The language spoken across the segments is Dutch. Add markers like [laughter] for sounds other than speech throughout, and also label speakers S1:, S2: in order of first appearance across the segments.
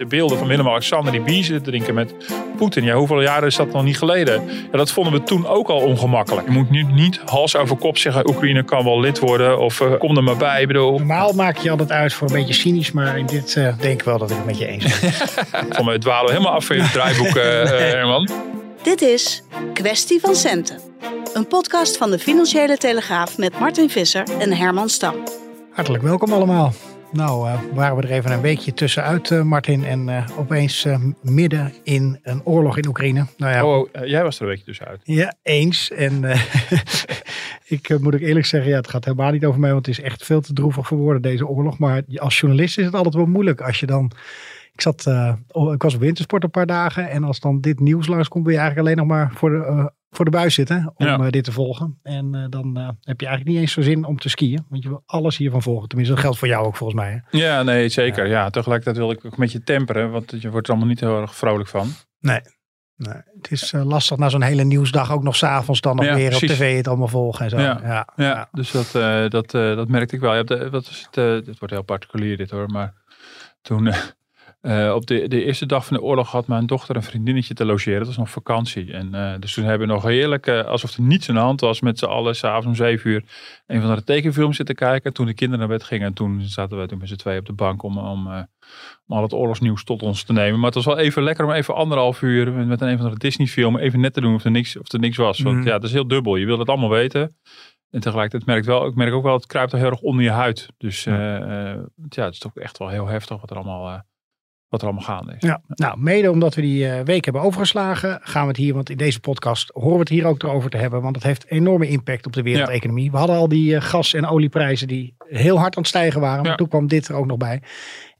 S1: De beelden van Willem-Alexander die biezen drinken met Poetin. Ja, hoeveel jaren is dat nog niet geleden? Ja, dat vonden we toen ook al ongemakkelijk. Je moet nu niet hals over kop zeggen... Oekraïne kan wel lid worden of uh, kom er maar bij. Ik bedoel...
S2: Normaal maak je altijd uit voor een beetje cynisch... maar in dit uh, denk ik wel dat ik het met je eens ben. [laughs]
S1: Van mij dwalen we helemaal af van je draaiboek, uh, Herman.
S3: Dit is Kwestie van Centen. Een podcast van de Financiële Telegraaf met Martin Visser en Herman Stam.
S2: Hartelijk welkom allemaal. Nou, uh, waren we er even een weekje tussenuit, uh, Martin. En uh, opeens midden in een oorlog in Oekraïne.
S1: Nou ja, oh, jij was er een weekje tussenuit.
S2: Ja, eens. En [laughs] ik moet ook eerlijk zeggen, ja, het gaat helemaal niet over mij. Want het is echt veel te droevig voor woorden, deze oorlog. Maar als journalist is het altijd wel moeilijk als je dan... Ik, zat, ik was op wintersport een paar dagen. En als dan dit nieuws langskomt, ben je eigenlijk alleen nog maar voor de voor de buis zitten om ja. dit te volgen. En uh, dan heb je eigenlijk niet eens zo zin om te skiën. Want je wil alles hiervan volgen. Tenminste, dat geldt voor jou ook volgens mij. Hè?
S1: Ja, nee, zeker. Ja. ja, tegelijkertijd wil ik ook met je temperen. Want je wordt er allemaal niet heel erg vrolijk van.
S2: Nee. nee. Het is uh, lastig na zo'n hele nieuwsdag ook nog s'avonds dan nog ja, weer precies. op tv het allemaal volgen en zo.
S1: Ja, ja, ja. dus dat, dat, dat merkte ik wel. Ja, de, wat is het, dit wordt heel particulier dit hoor. Maar toen uh, op de, de eerste dag van de oorlog had mijn dochter een vriendinnetje te logeren. Dat was nog vakantie. En uh, dus toen hebben we nog heerlijk, uh, alsof er niets aan de hand was, met z'n allen s'avonds om zeven uur een van de tekenfilms zitten kijken. Toen de kinderen naar bed gingen. En toen zaten we toen met z'n twee op de bank om, om, om al het oorlogsnieuws tot ons te nemen. Maar het was wel even lekker om even anderhalf uur met een, een van de Disney film even net te doen of er niks, of er niks was. Want mm. ja, dat is heel dubbel. Je wil het allemaal weten. En tegelijkertijd merk ik wel, ik merk ook wel, het kruipt er heel erg onder je huid. Dus ja het is toch echt wel heel heftig wat er allemaal wat er allemaal gaande is.
S2: Ja, nou, mede omdat we die uh, week hebben overgeslagen, gaan we het hier, want in deze podcast horen we het hier ook over te hebben, want het heeft enorme impact op de wereldeconomie. Ja. We hadden al die uh, gas- en olieprijzen die heel hard aan het stijgen waren, maar ja. toen kwam dit er ook nog bij.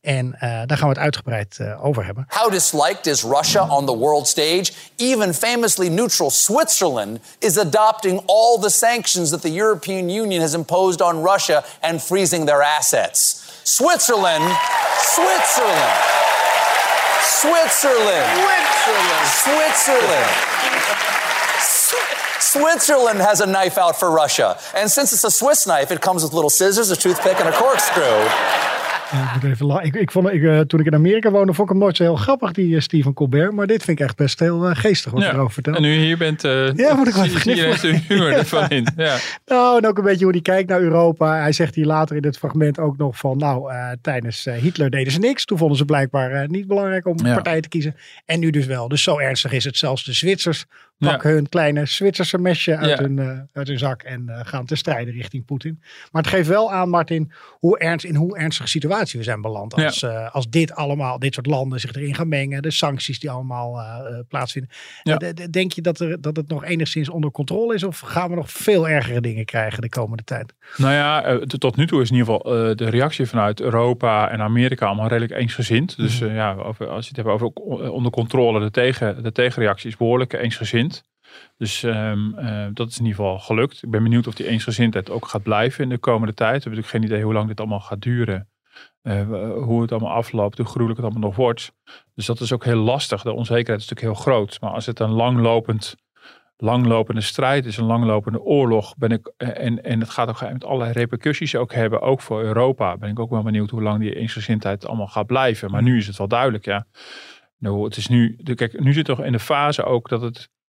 S2: En uh, daar gaan we het uitgebreid uh, over hebben.
S4: How disliked is Russia on the world stage? Even famously neutral Switzerland is adopting all the sanctions that the European Union has imposed on Russia and freezing their assets. Switzerland, Switzerland. Switzerland. Switzerland. Switzerland. Switzerland has a knife out for Russia. And since it's a Swiss knife, it comes with little scissors, a toothpick, and a corkscrew.
S2: Ja, ik, even ik, ik vond, ik, uh, toen ik in Amerika woonde, vond ik hem nooit zo heel grappig, die uh, Stephen Colbert. Maar dit vind ik echt best heel uh, geestig wat ja. erover vertelt.
S1: En nu hier bent, ja, moet ik wel even de humor ervan [laughs] in. Ja.
S2: Nou, en ook een beetje hoe hij kijkt naar Europa. Hij zegt hier later in dit fragment ook nog van, nou, tijdens Hitler deden ze niks. Toen vonden ze blijkbaar niet belangrijk om partij te kiezen. En nu dus wel. Dus zo ernstig is het. Zelfs de Zwitsers pakken hun kleine Zwitserse mesje uit, hun, uit hun zak en gaan te strijden richting Poetin. Maar het geeft wel aan, Martin, hoe ernst, in hoe ernstige situatie we zijn beland. Als, ja. uh, als dit allemaal, dit soort landen zich erin gaan mengen, de sancties die allemaal plaatsvinden. Denk je dat, er, dat het nog enigszins onder controle is? Of gaan we nog veel ergere dingen krijgen de komende tijd?
S1: Nou ja, tot nu toe is in ieder geval de reactie vanuit Europa en Amerika allemaal redelijk eensgezind. Dus mm. ja, over, als je het hebt over onder controle, de, tegen, de tegenreactie is behoorlijk eensgezind. Dus um, uh, dat is in ieder geval gelukt. Ik ben benieuwd of die eensgezindheid ook gaat blijven in de komende tijd. We hebben natuurlijk geen idee hoe lang dit allemaal gaat duren. Uh, hoe het allemaal afloopt, hoe gruwelijk het allemaal nog wordt. Dus dat is ook heel lastig. De onzekerheid is natuurlijk heel groot. Maar als het een langlopend, langlopende strijd is, een langlopende oorlog, ben ik, en, en het gaat ook met allerlei repercussies ook hebben, ook voor Europa, ben ik ook wel benieuwd hoe lang die eensgezindheid allemaal gaat blijven. Maar nu is het wel duidelijk, ja. Nou, het is nu, kijk, nu zit toch in de fase ook dat het Ehm, eh,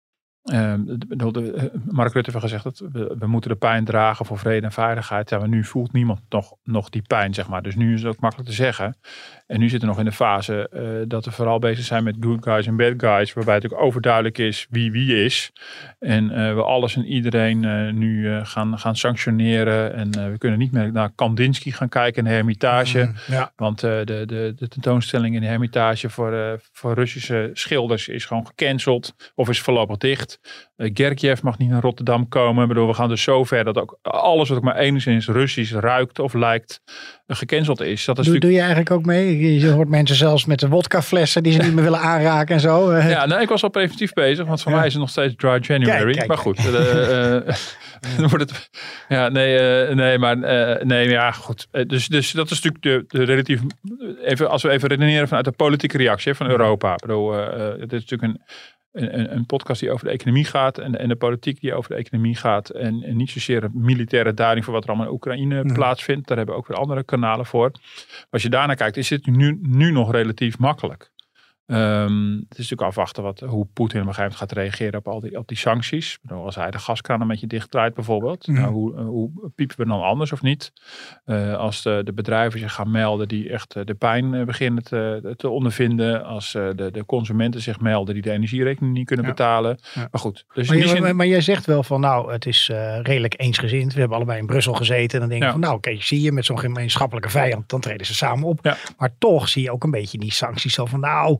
S1: Mark Rutte heeft gezegd dat we, we, moeten de pijn dragen voor vrede en veiligheid. Ja, maar nu voelt niemand nog, nog die pijn, zeg maar. Dus nu is het ook makkelijk te zeggen. En nu zitten we nog in de fase uh, dat we vooral bezig zijn met good guys en bad guys. Waarbij het ook overduidelijk is wie wie is. En uh, we alles en iedereen nu gaan, gaan sanctioneren. En we kunnen niet meer naar Kandinsky gaan kijken in de Hermitage. Mm, ja. Want de, de, de tentoonstelling in de Hermitage voor, voor Russische schilders is gewoon gecanceld. Of is voorlopig dicht. Uh, Gergiev mag niet naar Rotterdam komen. Ik bedoel, we gaan dus zo ver dat ook alles wat ook maar enigszins Russisch ruikt of lijkt uh, gecanceld is. Dat is
S2: doe, doe je eigenlijk ook mee? Je hoort mensen zelfs met de wodkaflessen die ze [laughs] niet meer willen aanraken en zo.
S1: Ja, nou, ik was al preventief bezig, want voor mij is het nog steeds dry January. Kijk, kijk, maar goed, [laughs] dan wordt het. Ja, nee, nee, maar nee, ja, goed. dus, dus dat is natuurlijk de, de relatief. Even, als we even redeneren vanuit de politieke reactie van Europa. Ik bedoel, het is natuurlijk een, een, een, podcast die over de economie gaat en, en de politiek die over de economie gaat. En, en niet zozeer een militaire duiding voor wat er allemaal in Oekraïne plaatsvindt. Daar hebben we ook weer andere kanalen voor. als je daarnaar kijkt, is het nu, nu nog relatief makkelijk. Um, het is natuurlijk afwachten wat, hoe Poetin op een gegeven moment gaat reageren op al die, op die sancties. Als hij de gaskraan een beetje dichtdraait bijvoorbeeld. Mhm. Nou, hoe, hoe piepen we dan anders of niet? Uh, als de, de, bedrijven zich gaan melden die echt uh, de pijn beginnen te, te, ondervinden. Als de, de consumenten zich melden die de energierekening niet kunnen betalen. Ja. Maar goed.
S2: Dus maar, je, maar, maar, jij zegt wel van nou het is redelijk eensgezind. We hebben allebei in Brussel gezeten. En dan denk je van nou oké zie je met zo'n gemeenschappelijke vijand. Dan treden ze samen op. Maar toch zie je ook een beetje die sancties zo van nou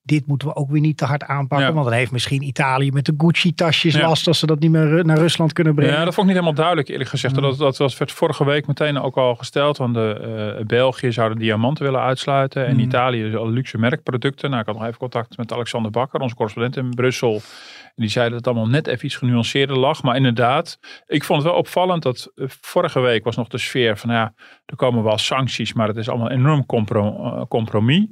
S2: dit moeten we ook weer niet te hard aanpakken. Want dan heeft misschien Italië met de Gucci-tasjes last als ze dat niet meer naar Rusland kunnen brengen.
S1: Ja, dat vond ik niet helemaal duidelijk eerlijk gezegd. Dat, dat was, werd vorige week meteen ook al gesteld. Want de, uh, België zou de diamanten willen uitsluiten. En mm. Italië dus alle luxe merkproducten. Nou, ik had nog even contact met Alexander Bakker, onze correspondent in Brussel. Die zei dat het allemaal net even iets genuanceerder lag. Maar inderdaad, ik vond het wel opvallend dat eh, vorige week was nog de sfeer van ja, er komen wel sancties, maar het is allemaal een enorm eh, compromis.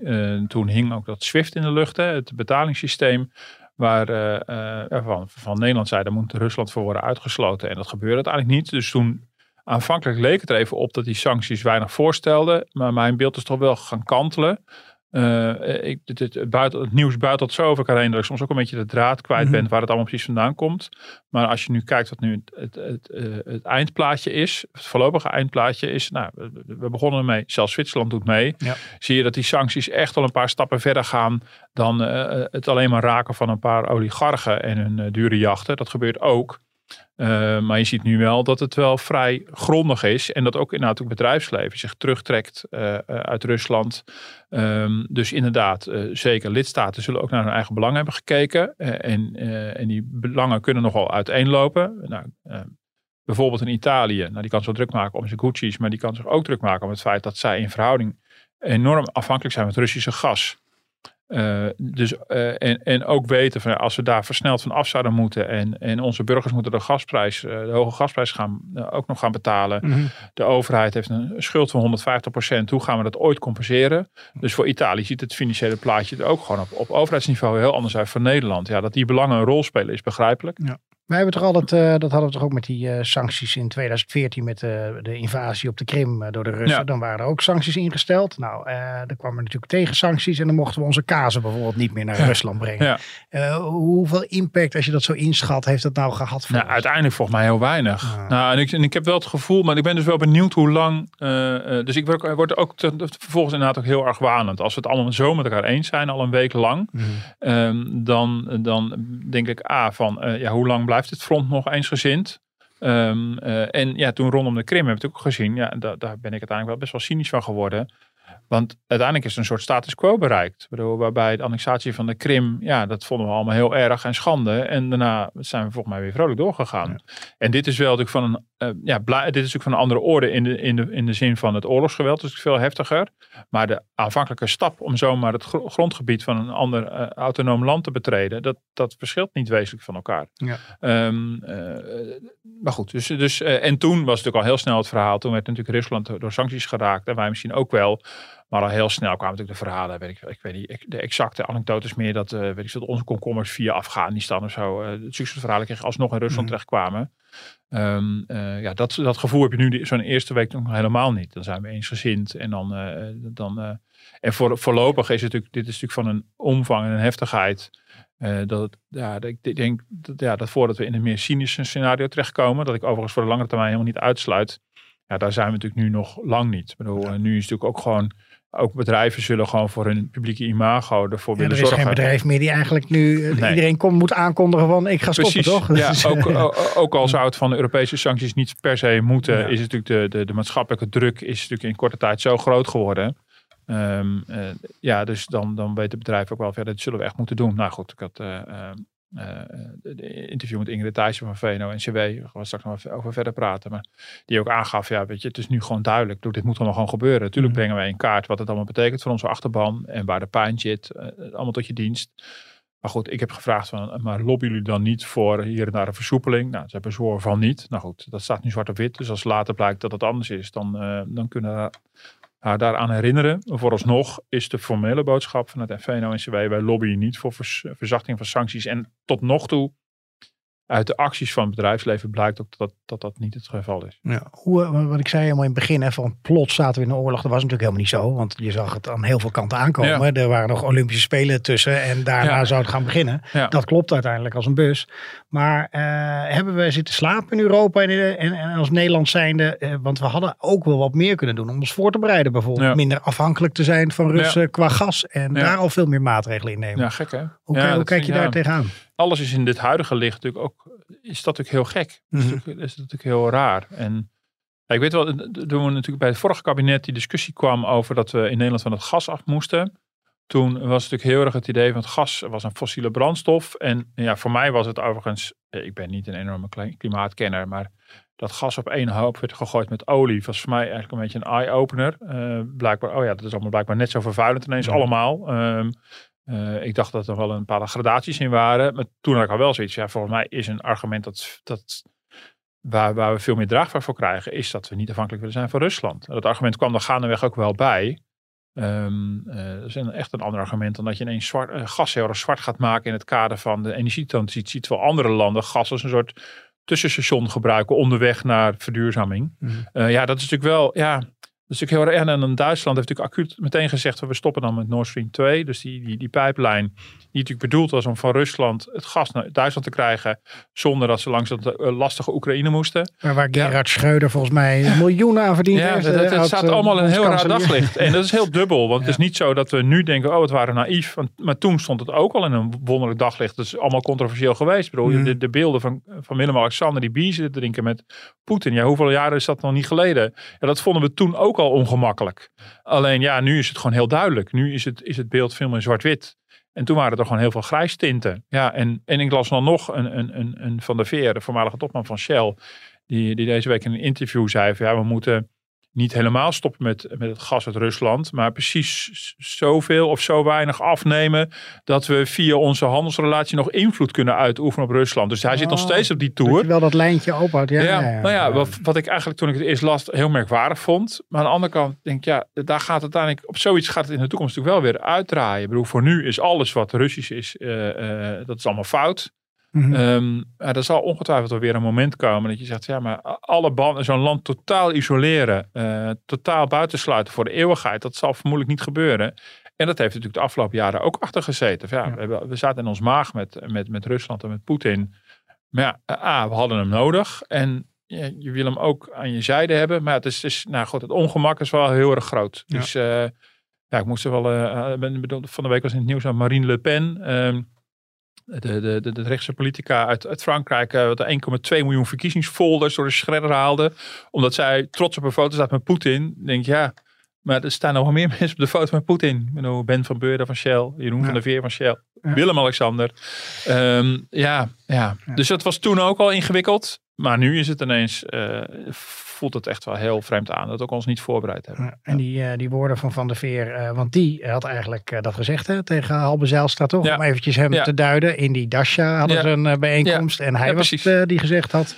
S1: Toen hing ook dat SWIFT in de lucht, het betalingssysteem. Waar uh, van, van Nederland zei, daar moet Rusland voor worden uitgesloten. En dat gebeurde uiteindelijk niet. Dus toen aanvankelijk leek het er even op dat die sancties weinig voorstelden. Maar mijn beeld is toch wel gaan kantelen. Uh, ik, het, het, buiten, het nieuws buitelt zo over elkaar heen dat ik soms ook een beetje de draad kwijt mm ben waar het allemaal precies vandaan komt. Maar als je nu kijkt wat nu het, het, het, eindplaatje is, het voorlopige eindplaatje is, nou, we begonnen ermee, zelfs Zwitserland doet mee. Ja. Zie je dat die sancties echt al een paar stappen verder gaan dan uh, het alleen maar raken van een paar oligarchen en hun uh, dure jachten. Dat gebeurt ook. Uh, maar je ziet nu wel dat het wel vrij grondig is. En dat ook inderdaad ook bedrijfsleven zich terugtrekt uh, uit Rusland. Um, dus inderdaad, zeker lidstaten zullen ook naar hun eigen belang hebben gekeken. en, en die belangen kunnen nogal uiteenlopen. Nou, bijvoorbeeld in Italië, nou, die kan zich druk maken om zijn Gucci's. Maar die kan zich ook druk maken om het feit dat zij in verhouding enorm afhankelijk zijn met Russische gas. Uh, dus, uh, en, en ook weten van als we daar versneld van af zouden moeten en, en onze burgers moeten de gasprijs, uh, de hoge gasprijs gaan, ook nog gaan betalen. Mm -hmm. De overheid heeft een schuld van 150%. Hoe gaan we dat ooit compenseren? Dus voor Italië ziet het financiële plaatje er ook gewoon op, op overheidsniveau heel anders uit van Nederland. Ja, dat die belangen een rol spelen is begrijpelijk.
S2: Ja. Wij hebben toch altijd, uh, dat hadden we toch ook met die uh, sancties in 2014 met uh, de invasie op de Krim door de Russen. Ja. Dan waren er ook sancties ingesteld. Nou, er kwamen natuurlijk tegensancties en dan mochten we onze kazen bijvoorbeeld niet meer naar ja. Rusland brengen. Ja. hoeveel impact, als je dat zo inschat, heeft dat nou gehad?
S1: Voor nou, uiteindelijk volgens mij heel weinig. Nou, en ik, en ik heb wel het gevoel, maar ik ben dus wel benieuwd hoe lang. dus ik word, word ook te, vervolgens inderdaad ook heel erg wanend. Als we het allemaal zo met elkaar eens zijn, al een week lang, mm. um, dan, dan denk ik, A, van ja, hoe lang blijft blijft het front nog eensgezind. Um, uh, en ja, toen rondom de Krim heb ik het ook gezien. Ja, da daar ben ik uiteindelijk wel best wel cynisch van geworden. Want uiteindelijk is er een soort status quo bereikt. Bedoel, waarbij de annexatie van de Krim, ja, dat vonden we allemaal heel erg en schande. En daarna zijn we volgens mij weer vrolijk doorgegaan. Ja. En dit is wel natuurlijk van een, uh, ja, dit is natuurlijk van een andere orde in de, in, de, in de zin van het oorlogsgeweld. Dus veel heftiger. Maar de aanvankelijke stap om zomaar het grondgebied van een ander uh, autonoom land te betreden, dat, dat verschilt niet wezenlijk van elkaar. Ja. Um, uh, maar goed, dus, dus en toen was natuurlijk al heel snel het verhaal. Toen werd natuurlijk Rusland door sancties geraakt. En wij misschien ook wel. Maar al heel snel kwamen natuurlijk de verhalen. Weet ik, ik weet niet, de exacte anekdotes meer dat, uh, weet ik, dat onze komkommers via Afghanistan of zo. Uh, het succesverhalen kregen alsnog in Rusland mm. terecht Um, uh, ja, dat, dat gevoel heb je nu zo'n eerste week nog helemaal niet. Dan zijn we eensgezind en dan. dan en voor, voorlopig is het natuurlijk, dit is natuurlijk van een omvang en een heftigheid. dat, ja, ik denk dat, ja, dat voordat we in een meer cynische scenario terechtkomen, dat ik overigens voor de lange termijn helemaal niet uitsluit. Ja, daar zijn we natuurlijk nu nog lang niet. Ik bedoel, ja. nu is het natuurlijk ook gewoon ook bedrijven zullen gewoon voor hun publieke imago ervoor ja, willen zorgen.
S2: Er is geen bedrijf meer die eigenlijk nu nee. iedereen komt moet aankondigen van ik ga stoppen toch?
S1: Ja, [laughs] ook, ook, al zou het van de Europese sancties niet per se moeten, ja. is natuurlijk de, de, de, maatschappelijke druk is natuurlijk in korte tijd zo groot geworden. Um, uh, ja, dus dan, dan weet het bedrijf ook wel verder, dat zullen we echt moeten doen. Nou goed, ik had, uh, uh, de interview met Ingrid Thijssen van VNO-NCW, we gaan straks nog over verder praten, maar die ook aangaf, ja weet je, het is nu gewoon duidelijk, dit moet allemaal gewoon gebeuren. Natuurlijk mhm. brengen wij in kaart wat het allemaal betekent voor onze achterban en waar de pijn zit, allemaal tot je dienst. Maar goed, ik heb gevraagd van, maar lobbyen jullie dan niet voor hier en daar een versoepeling? Nou, ze hebben zwoer van niet. Nou goed, dat staat nu zwart op wit. Dus als later blijkt dat het anders is, dan, dan kunnen we haar daaraan herinneren. Vooralsnog is de formele boodschap van het FVNO-NCW, wij lobbyen niet voor verzachting van sancties. En tot nog toe uit de acties van het bedrijfsleven blijkt ook dat dat, dat niet het geval is.
S2: Ja, hoe, eh, wat ik zei helemaal in het begin, hè, van plots zaten we in een oorlog. Dat was natuurlijk helemaal niet zo, want je zag het aan heel veel kanten aankomen. Er waren nog Olympische Spelen tussen en daarna zou het gaan beginnen. Dat klopt uiteindelijk als een bus. Maar uh, hebben we zitten slapen in Europa en, en, en als Nederland zijnde, uh, want we hadden ook wel wat meer kunnen doen om ons voor te bereiden. Bijvoorbeeld minder afhankelijk te zijn van Russen qua gas en daar al veel meer maatregelen in nemen.
S1: Ja, gek hè?
S2: Hoe, hoe kijk je daar tegenaan?
S1: Alles is in dit huidige licht natuurlijk ook, is dat natuurlijk heel gek. Mm -hmm. dat, is natuurlijk, is natuurlijk heel raar. En ja, ik weet wel, toen we natuurlijk bij het vorige kabinet die discussie kwam over dat we in Nederland van het gas af moesten. Toen was natuurlijk heel erg het idee van het gas was een fossiele brandstof. En ja, voor mij was het overigens, eh, ik ben niet een enorme klimaatkenner, maar dat gas op één hoop werd gegooid met olie was voor mij eigenlijk een beetje een eye-opener. Uh, blijkbaar, oh ja, dat is allemaal blijkbaar net zo vervuilend ineens allemaal. Um, uh, ik dacht dat er wel een paar gradaties in waren. Maar toen had ik al wel zoiets. Ja, volgens mij is een argument dat, dat waar, waar we veel meer draagbaar voor krijgen, is dat we niet afhankelijk willen zijn van Rusland. Dat argument kwam er gaandeweg ook wel bij. Um, uh, dat is een, echt een ander argument dan dat je ineens zwart, uh, gas heel erg zwart gaat maken in het kader van de energietransitie. Terwijl andere landen gas als een soort tussenstation gebruiken onderweg naar verduurzaming. Mm. Uh, ja, dat is natuurlijk wel, ja, dus ik heel erg. En dan Duitsland heeft natuurlijk acuut meteen gezegd: we stoppen dan met Nord Stream 2. Dus die, die, die pijplijn, die natuurlijk bedoeld was om van Rusland het gas naar Duitsland te krijgen. zonder dat ze langs dat uh, lastige Oekraïne moesten.
S2: Maar waar Gerhard ja. Schreuder volgens mij miljoenen aan verdiend
S1: ja, heeft. Ja, dat, staat uh, allemaal in een heel raar daglicht. En dat is heel dubbel. Want ja. het is niet zo dat we nu denken: oh, het waren naïef. Want, maar toen stond het ook al in een wonderlijk daglicht. Dat is allemaal controversieel geweest. Ik bedoel, mm. de, de, beelden van, van Willem-Alexander die bier zitten drinken met Poetin. Ja, hoeveel jaren is dat nog niet geleden? Ja, dat vonden we toen ook al ongemakkelijk. Alleen ja, nu is het gewoon heel duidelijk. Nu is het, is het beeld veel meer zwart-wit. En toen waren er gewoon heel veel grijstinten. Ja, en, en ik las dan nog een, een, een, een Van der Veer, de voormalige topman van Shell, die, die deze week in een interview zei ja, we moeten niet helemaal stoppen met, met het gas uit Rusland, maar precies zoveel of zo weinig afnemen dat we via onze handelsrelatie nog invloed kunnen uitoefenen op Rusland. Dus hij zit nog oh, steeds op die tour.
S2: Dat je wel dat lijntje ophoudt. Ja,
S1: ja, ja, nou ja, wat, wat, ik eigenlijk toen ik het eerst las heel merkwaardig vond. Maar aan de andere kant denk ik, ja, daar gaat het uiteindelijk, op zoiets gaat het in de toekomst natuurlijk wel weer uitdraaien. Ik bedoel, voor nu is alles wat Russisch is, uh, uh, dat is allemaal fout. Mm -hmm. er zal ongetwijfeld wel weer een moment komen dat je zegt, ja, maar alle banden, zo'n land totaal isoleren, uh, totaal buitensluiten voor de eeuwigheid, dat zal vermoedelijk niet gebeuren. En dat heeft natuurlijk de afgelopen jaren ook achter gezeten. Ja, ja. We, hebben, we, zaten in ons maag met, met, met Rusland en met Poetin. Maar ja, A, we hadden hem nodig. En ja, je wil hem ook aan je zijde hebben. Maar het is, is nou goed, het ongemak is wel heel erg groot. Ja. Dus uh, ja, ik moest er wel, uh, van de week was in het nieuws aan Marine Le Pen. Uh, de, de, de, de rechtse politica uit, uit Frankrijk uh, 1,2 miljoen verkiezingsfolders door de schredder haalde. Omdat zij trots op een foto staat met Poetin. Denk ja, maar er staan nog wel meer [laughs] mensen op de foto met Poetin. Ik ben van Beurden van Shell, Jeroen ja. van der Veer van Shell, ja. Willem-Alexander. Um, ja, ja, ja, dus dat was toen ook al ingewikkeld. Maar nu is het ineens, uh, voelt het echt wel heel vreemd aan dat we ons niet voorbereid hebben. Ja,
S2: en die, uh, die woorden van Van der Veer, uh, want die had eigenlijk dat gezegd hè, tegen Halbe Zijlstra toch? Om eventjes hem te duiden. In die Dasha hadden ze een bijeenkomst en hij was het die gezegd had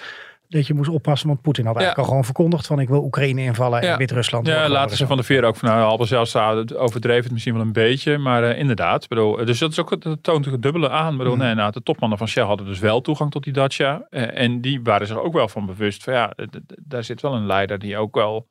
S2: dat je moest oppassen. Want Poetin had eigenlijk al gewoon verkondigd van ik wil Oekraïne invallen en Wit-Rusland.
S1: Ja, laten ze van de veer ook van nou, Albert zelfs overdreven het misschien wel een beetje. Maar uh, inderdaad, bedoel, dus dat is ook dat toont het dubbele aan. Bedoel, mm. nee, nou, de topmannen van Shell hadden dus wel toegang tot die Dacia. Uh, en die waren zich ook wel van bewust van ja, daar zit wel een leider die ook wel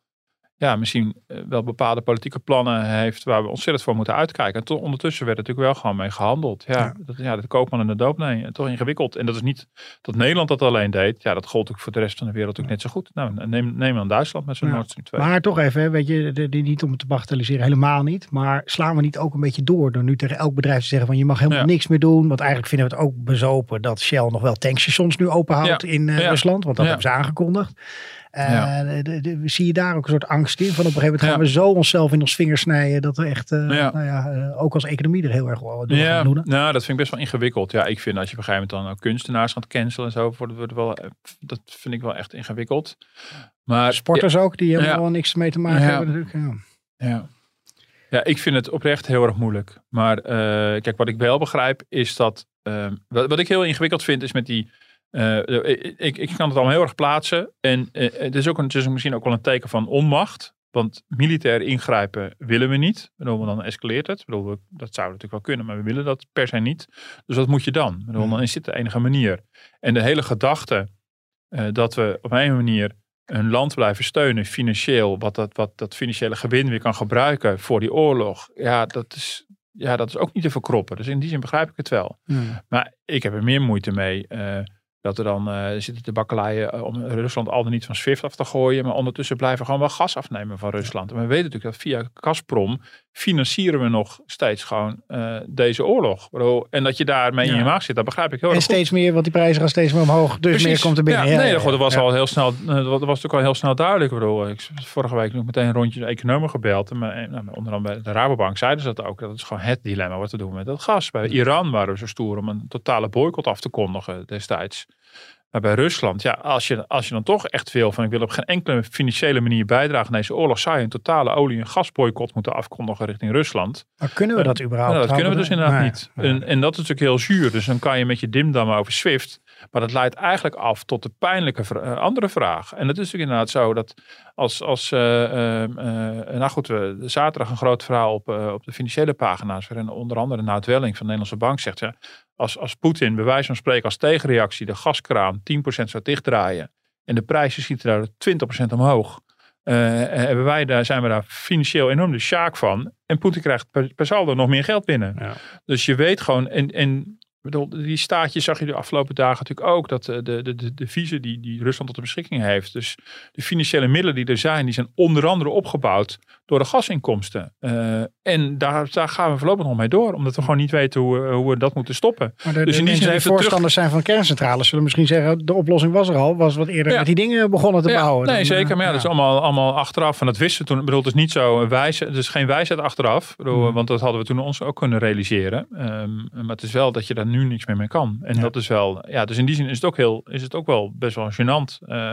S1: ja, misschien eh, wel bepaalde politieke plannen heeft waar we ontzettend voor moeten uitkijken. En tot ondertussen werd er natuurlijk wel gewoon mee gehandeld. Ja, ja. Dat, ja de koopman en de doop, nee, toch ingewikkeld. En dat is niet dat Nederland dat alleen deed. Ja, dat gold ook voor de rest van de wereld ook net zo goed. Nou, neem, neem dan Duitsland met zijn ja. Nord Stream 2.
S2: Maar toch even, weet je, de, die, niet om het te bagatelliseren, helemaal niet. Maar slaan we niet ook een beetje door door nu tegen elk bedrijf te zeggen van je mag helemaal niks meer doen. Want eigenlijk vinden we het ook bezopen dat Shell nog wel tankstations nu openhoudt in uh, Rusland. Want dat hebben ze aangekondigd. Uh, zie je daar ook een soort angst in? Van op een gegeven moment gaan we zo onszelf in ons vingers snijden dat we echt, uh, nou ja, ook als economie er heel erg door
S1: ja,
S2: doen.
S1: Nou, dat vind ik best wel ingewikkeld. Ja, ik vind als je op een gegeven moment dan ook kunstenaars gaat cancelen en zo, wordt het wel, dat vind ik wel echt ingewikkeld. Maar,
S2: Sporters ook, die hebben wel niks mee te maken hebben natuurlijk.
S1: Ja. Ja, ik vind het oprecht heel erg moeilijk. Maar uh, kijk, wat ik wel begrijp is dat. Uh, wat, wat, ik heel ingewikkeld vind is met die. Uh, ik, ik kan het allemaal heel erg plaatsen. En het, is ook een, het is misschien ook wel een teken van onmacht. Want militair ingrijpen willen we niet. Bedoel, dan escaleert het. Bedoel, dat zou natuurlijk wel kunnen, maar we willen dat per se niet. Dus wat moet je dan? Bedoel, dan is dit de enige manier. En de hele gedachte dat we op een manier een land blijven steunen financieel, wat dat, wat dat financiële gewin weer kan gebruiken voor die oorlog, ja, dat is, ja, dat is ook niet te verkroppen. Dus in die zin begrijp ik het wel. Maar ik heb er meer moeite mee. Uh, dat er dan uh, zitten de bakkeleien eh, om Rusland al dan niet van SWIFT af te gooien. Maar ondertussen blijven gewoon wel gas afnemen van Rusland. En we weten natuurlijk dat via Gazprom financieren we nog steeds gewoon uh, deze oorlog. En dat je daarmee in je maag zit, dat begrijp ik heel
S2: en
S1: erg
S2: En steeds meer, want die prijzen gaan steeds meer omhoog. Dus Precies. meer komt er binnen.
S1: Ja, nee, dat was al heel snel, dat was natuurlijk al heel snel duidelijk. Bedoel, ik vorige week nog meteen een rondje de economen gebeld. En nou, onder andere bij de Rabobank zeiden ze dat ook. Dat is gewoon het dilemma wat we doen met dat gas. Bij Iran waren we zo stoer om een totale boycott af te kondigen destijds. Maar bij Rusland, ja, als je, als je dan toch echt wil van ik wil op geen enkele financiële manier bijdragen aan deze oorlog, zou je een totale olie- en gasboycott moeten afkondigen richting Rusland.
S2: Maar kunnen we dat überhaupt?
S1: Nou, dat kunnen we dus inderdaad niet. En, en dat is natuurlijk heel zuur. Dus dan kan je met je dimdam over SWIFT. Maar dat leidt eigenlijk af tot de pijnlijke uh, andere vraag. En het is natuurlijk inderdaad zo dat als, als uh, uh, nou goed, we zaterdag een groot verhaal op, op de financiële pagina's, waarin onder andere Nout Welling van de Nederlandse Bank zegt, ja, als, als Poetin bij wijze van spreken als tegenreactie de gaskraan 10% zou dichtdraaien en de prijzen schieten daar 20% omhoog, hebben wij daar, zijn we daar financieel enorm de sjaak van. En Poetin krijgt per, per saldo nog meer geld binnen. Ja. Dus je weet gewoon, en, en bedoel, die staatjes zag je de afgelopen dagen natuurlijk ook. Dat de, de, de, de visie die, die Rusland tot de beschikking heeft. Dus de financiële middelen die er zijn, die zijn onder andere opgebouwd door de gasinkomsten. Uh, en daar, daar gaan we voorlopig nog mee door. Omdat we gewoon niet weten hoe, hoe we dat moeten stoppen.
S2: Maar de, dus in die zin die voorstanders zijn van kerncentrales zullen misschien zeggen, de oplossing was er al. Was wat eerder met die dingen begonnen te bouwen.
S1: Nee, zeker. Maar ja, dat is allemaal, allemaal achteraf. En dat wisten we toen. Ik bedoel, het is niet zo wijs. Het is geen wijsheid achteraf. Bedoel, mm. Want dat hadden we toen ons ook kunnen realiseren. Um, maar het is wel dat je daar nu niks meer mee kan. En dat is wel, ja, dus in die zin is het ook heel, is het ook wel best wel gênant. Uh,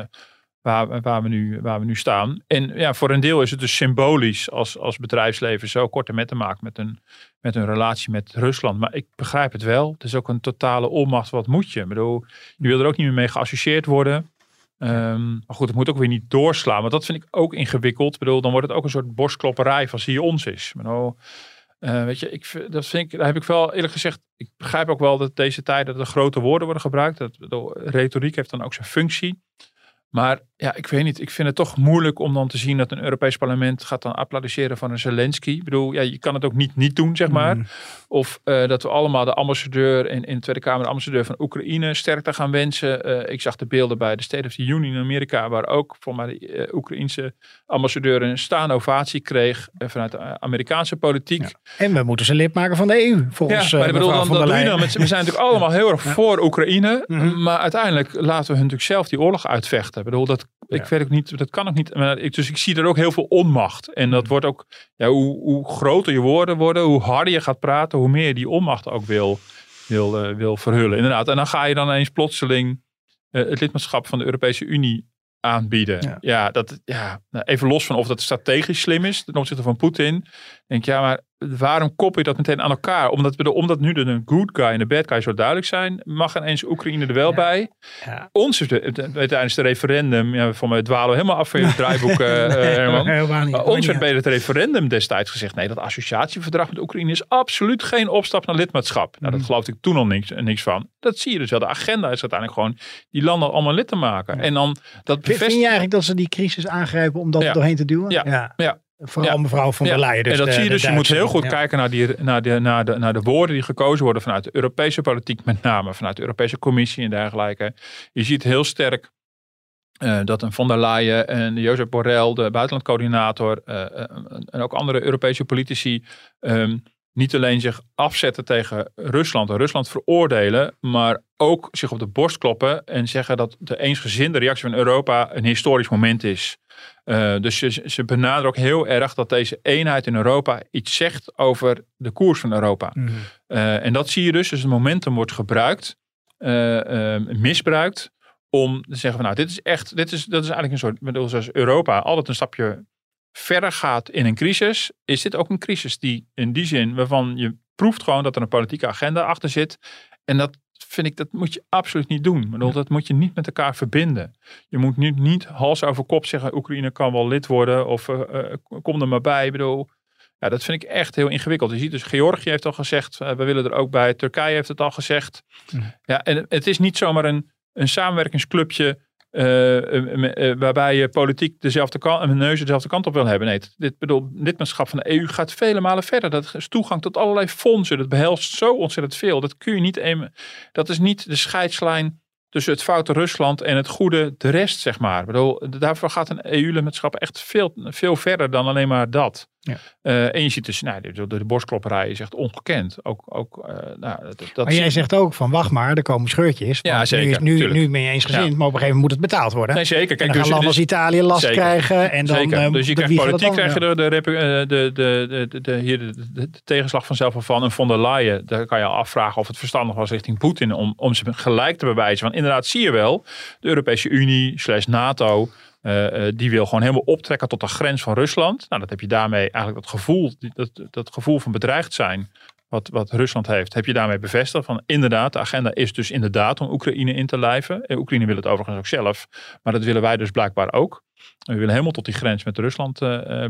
S1: waar, waar, we nu, waar we nu staan. En ja, voor een deel is het dus symbolisch als, als bedrijfsleven zo korte met te maken met een, met een relatie met Rusland. Maar ik begrijp het wel. Het is ook een totale onmacht. Wat moet je? Ik bedoel, je wil er ook niet meer mee geassocieerd worden. Um, maar goed, het moet ook weer niet doorslaan. Want dat vind ik ook ingewikkeld. Ik bedoel, dan wordt het ook een soort borstklopperij van zie je ons is. Bedoel, uh, weet je, ik, dat vind ik, daar heb ik wel eerlijk gezegd. Ik begrijp ook wel dat deze tijden dat er grote woorden worden gebruikt. Dat, de retoriek heeft dan ook zijn functie. Maar ja, ik weet niet. Ik vind het toch moeilijk om dan te zien dat een Europees parlement gaat dan applaudisseren van een Zelensky. Ik bedoel, ja, je kan het ook niet niet doen, zeg maar. Mm. Of uh, dat we allemaal de ambassadeur in, in de Tweede Kamer, de ambassadeur van Oekraïne, sterkte gaan wensen. Uh, ik zag de beelden bij de State of the Union in Amerika, waar ook voor mij de uh, Oekraïnse ambassadeur een staande ovatie kreeg vanuit de Amerikaanse politiek. Ja.
S2: En we moeten ze lid maken van de EU, volgens
S1: ja, maar ik bedoel, dan, dan doe je dan met, we zijn natuurlijk [laughs] allemaal heel erg voor Oekraïne, mm -hmm. maar uiteindelijk laten we hun natuurlijk zelf die oorlog uitvechten. Ik bedoel, dat ik weet ook niet, dat kan ook niet. Maar ik, dus ik zie er ook heel veel onmacht. En dat mm. wordt ook, ja, hoe, hoe groter je woorden worden, hoe harder je gaat praten, hoe meer je die onmacht ook wil, wil, uh, wil verhullen. Inderdaad. En dan ga je dan eens plotseling uh, het lidmaatschap van de Europese Unie aanbieden. Ja, ja dat, ja, nou, even los van of dat strategisch slim is ten opzichte van Poetin. Denk ja, maar waarom koppel je dat meteen aan elkaar? Omdat, we de, omdat nu de good guy en de bad guy zo duidelijk zijn, mag ineens Oekraïne er wel bij. Ja. Ons is de, tijdens het referendum, ja, voor mij dwalen we helemaal af van je [laughs] draaiboek, uh, nee, Herman. Niet, ons werd bij het referendum destijds gezegd, nee, dat associatieverdrag met Oekraïne is absoluut geen opstap naar lidmaatschap. Nou, dat mm. geloofde ik toen al niks, niks van. Dat zie je dus wel. De agenda is uiteindelijk gewoon die landen allemaal lid te maken. En dan dat
S2: bevestigt... Vind je eigenlijk dat ze die crisis aangrijpen om dat ja. doorheen te duwen?
S1: Ja, ja.
S2: Vooral mevrouw van der Leyen. Dus
S1: en dat zie je dus. Je moet heel goed kijken naar, die, naar, de, naar, de, naar de woorden die gekozen worden vanuit de Europese politiek, met name vanuit de Europese Commissie en dergelijke. Je ziet heel sterk uh, dat een von der Leyen en Jozef Borrell, de buitenlandcoördinator, uh, en ook andere Europese politici, um, niet alleen zich afzetten tegen Rusland en Rusland veroordelen, maar ook zich op de borst kloppen en zeggen dat de eensgezinde reactie van Europa een historisch moment is. Uh, dus ze, ze benaderen ook heel erg dat deze eenheid in Europa iets zegt over de koers van Europa. Mm. Uh, en dat zie je dus, dus het momentum wordt gebruikt, uh, misbruikt, om te zeggen van nou, dit is echt, dit is, dat is eigenlijk een soort, bedoel, zoals Europa altijd een stapje verder gaat in een crisis, is dit ook een crisis die in die zin waarvan je proeft gewoon dat er een politieke agenda achter zit. En dat vind ik, dat moet je absoluut niet doen. Bedoel, dat moet je niet met elkaar verbinden. Je moet nu niet hals over kop zeggen, Oekraïne kan wel lid worden of uh, uh, kom er maar bij. Ik bedoel, ja, dat vind ik echt heel ingewikkeld. Je ziet dus, Georgië heeft al gezegd, uh, we willen er ook bij. Turkije heeft het al gezegd. Ja, en het is niet zomaar een, een samenwerkingsclubje waarbij je politiek dezelfde kant en neus dezelfde kant op wil hebben. Nee, dit bedoel, lidmaatschap van de EU gaat vele malen verder. Dat is toegang tot allerlei fondsen. Dat behelst zo ontzettend veel. Dat kun je niet. Dat is niet de scheidslijn tussen het foute Rusland en het goede de rest, zeg maar. Bedoel, daarvoor gaat een EU-lidmaatschap echt veel, veel verder dan alleen maar dat. Ja. Uh, en je ziet dus, nou, de, de, borstklopperij is echt ongekend. Ook, ook, uh, nou,
S2: dat, maar jij zegt ook van wacht maar, er komen scheurtjes. Ja, zeker. Nu, nu, nu ben je eens gezind, ja. maar op een gegeven moment moet het betaald worden.
S1: Nee, zeker.
S2: Kijk, en dan dus, gaan landen als Italië last zeker. krijgen. En dan, zeker.
S1: Uh, dus je krijgt politiek, krijg je de, de, de, de, de, de, hier de, de, de tegenslag vanzelf van een von der Leyen. Daar kan je al afvragen of het verstandig was richting Poetin om, om ze gelijk te bewijzen. Want inderdaad zie je wel, de Europese Unie slash NATO uh, die wil gewoon helemaal optrekken tot de grens van Rusland. Nou, dat heb je daarmee eigenlijk dat gevoel, dat, dat gevoel van bedreigd zijn. Wat, wat Rusland heeft, heb je daarmee bevestigd. Van inderdaad, de agenda is dus inderdaad om Oekraïne in te lijven. Eh, Oekraïne wil het overigens ook zelf. Maar dat willen wij dus blijkbaar ook. We willen helemaal tot die grens met Rusland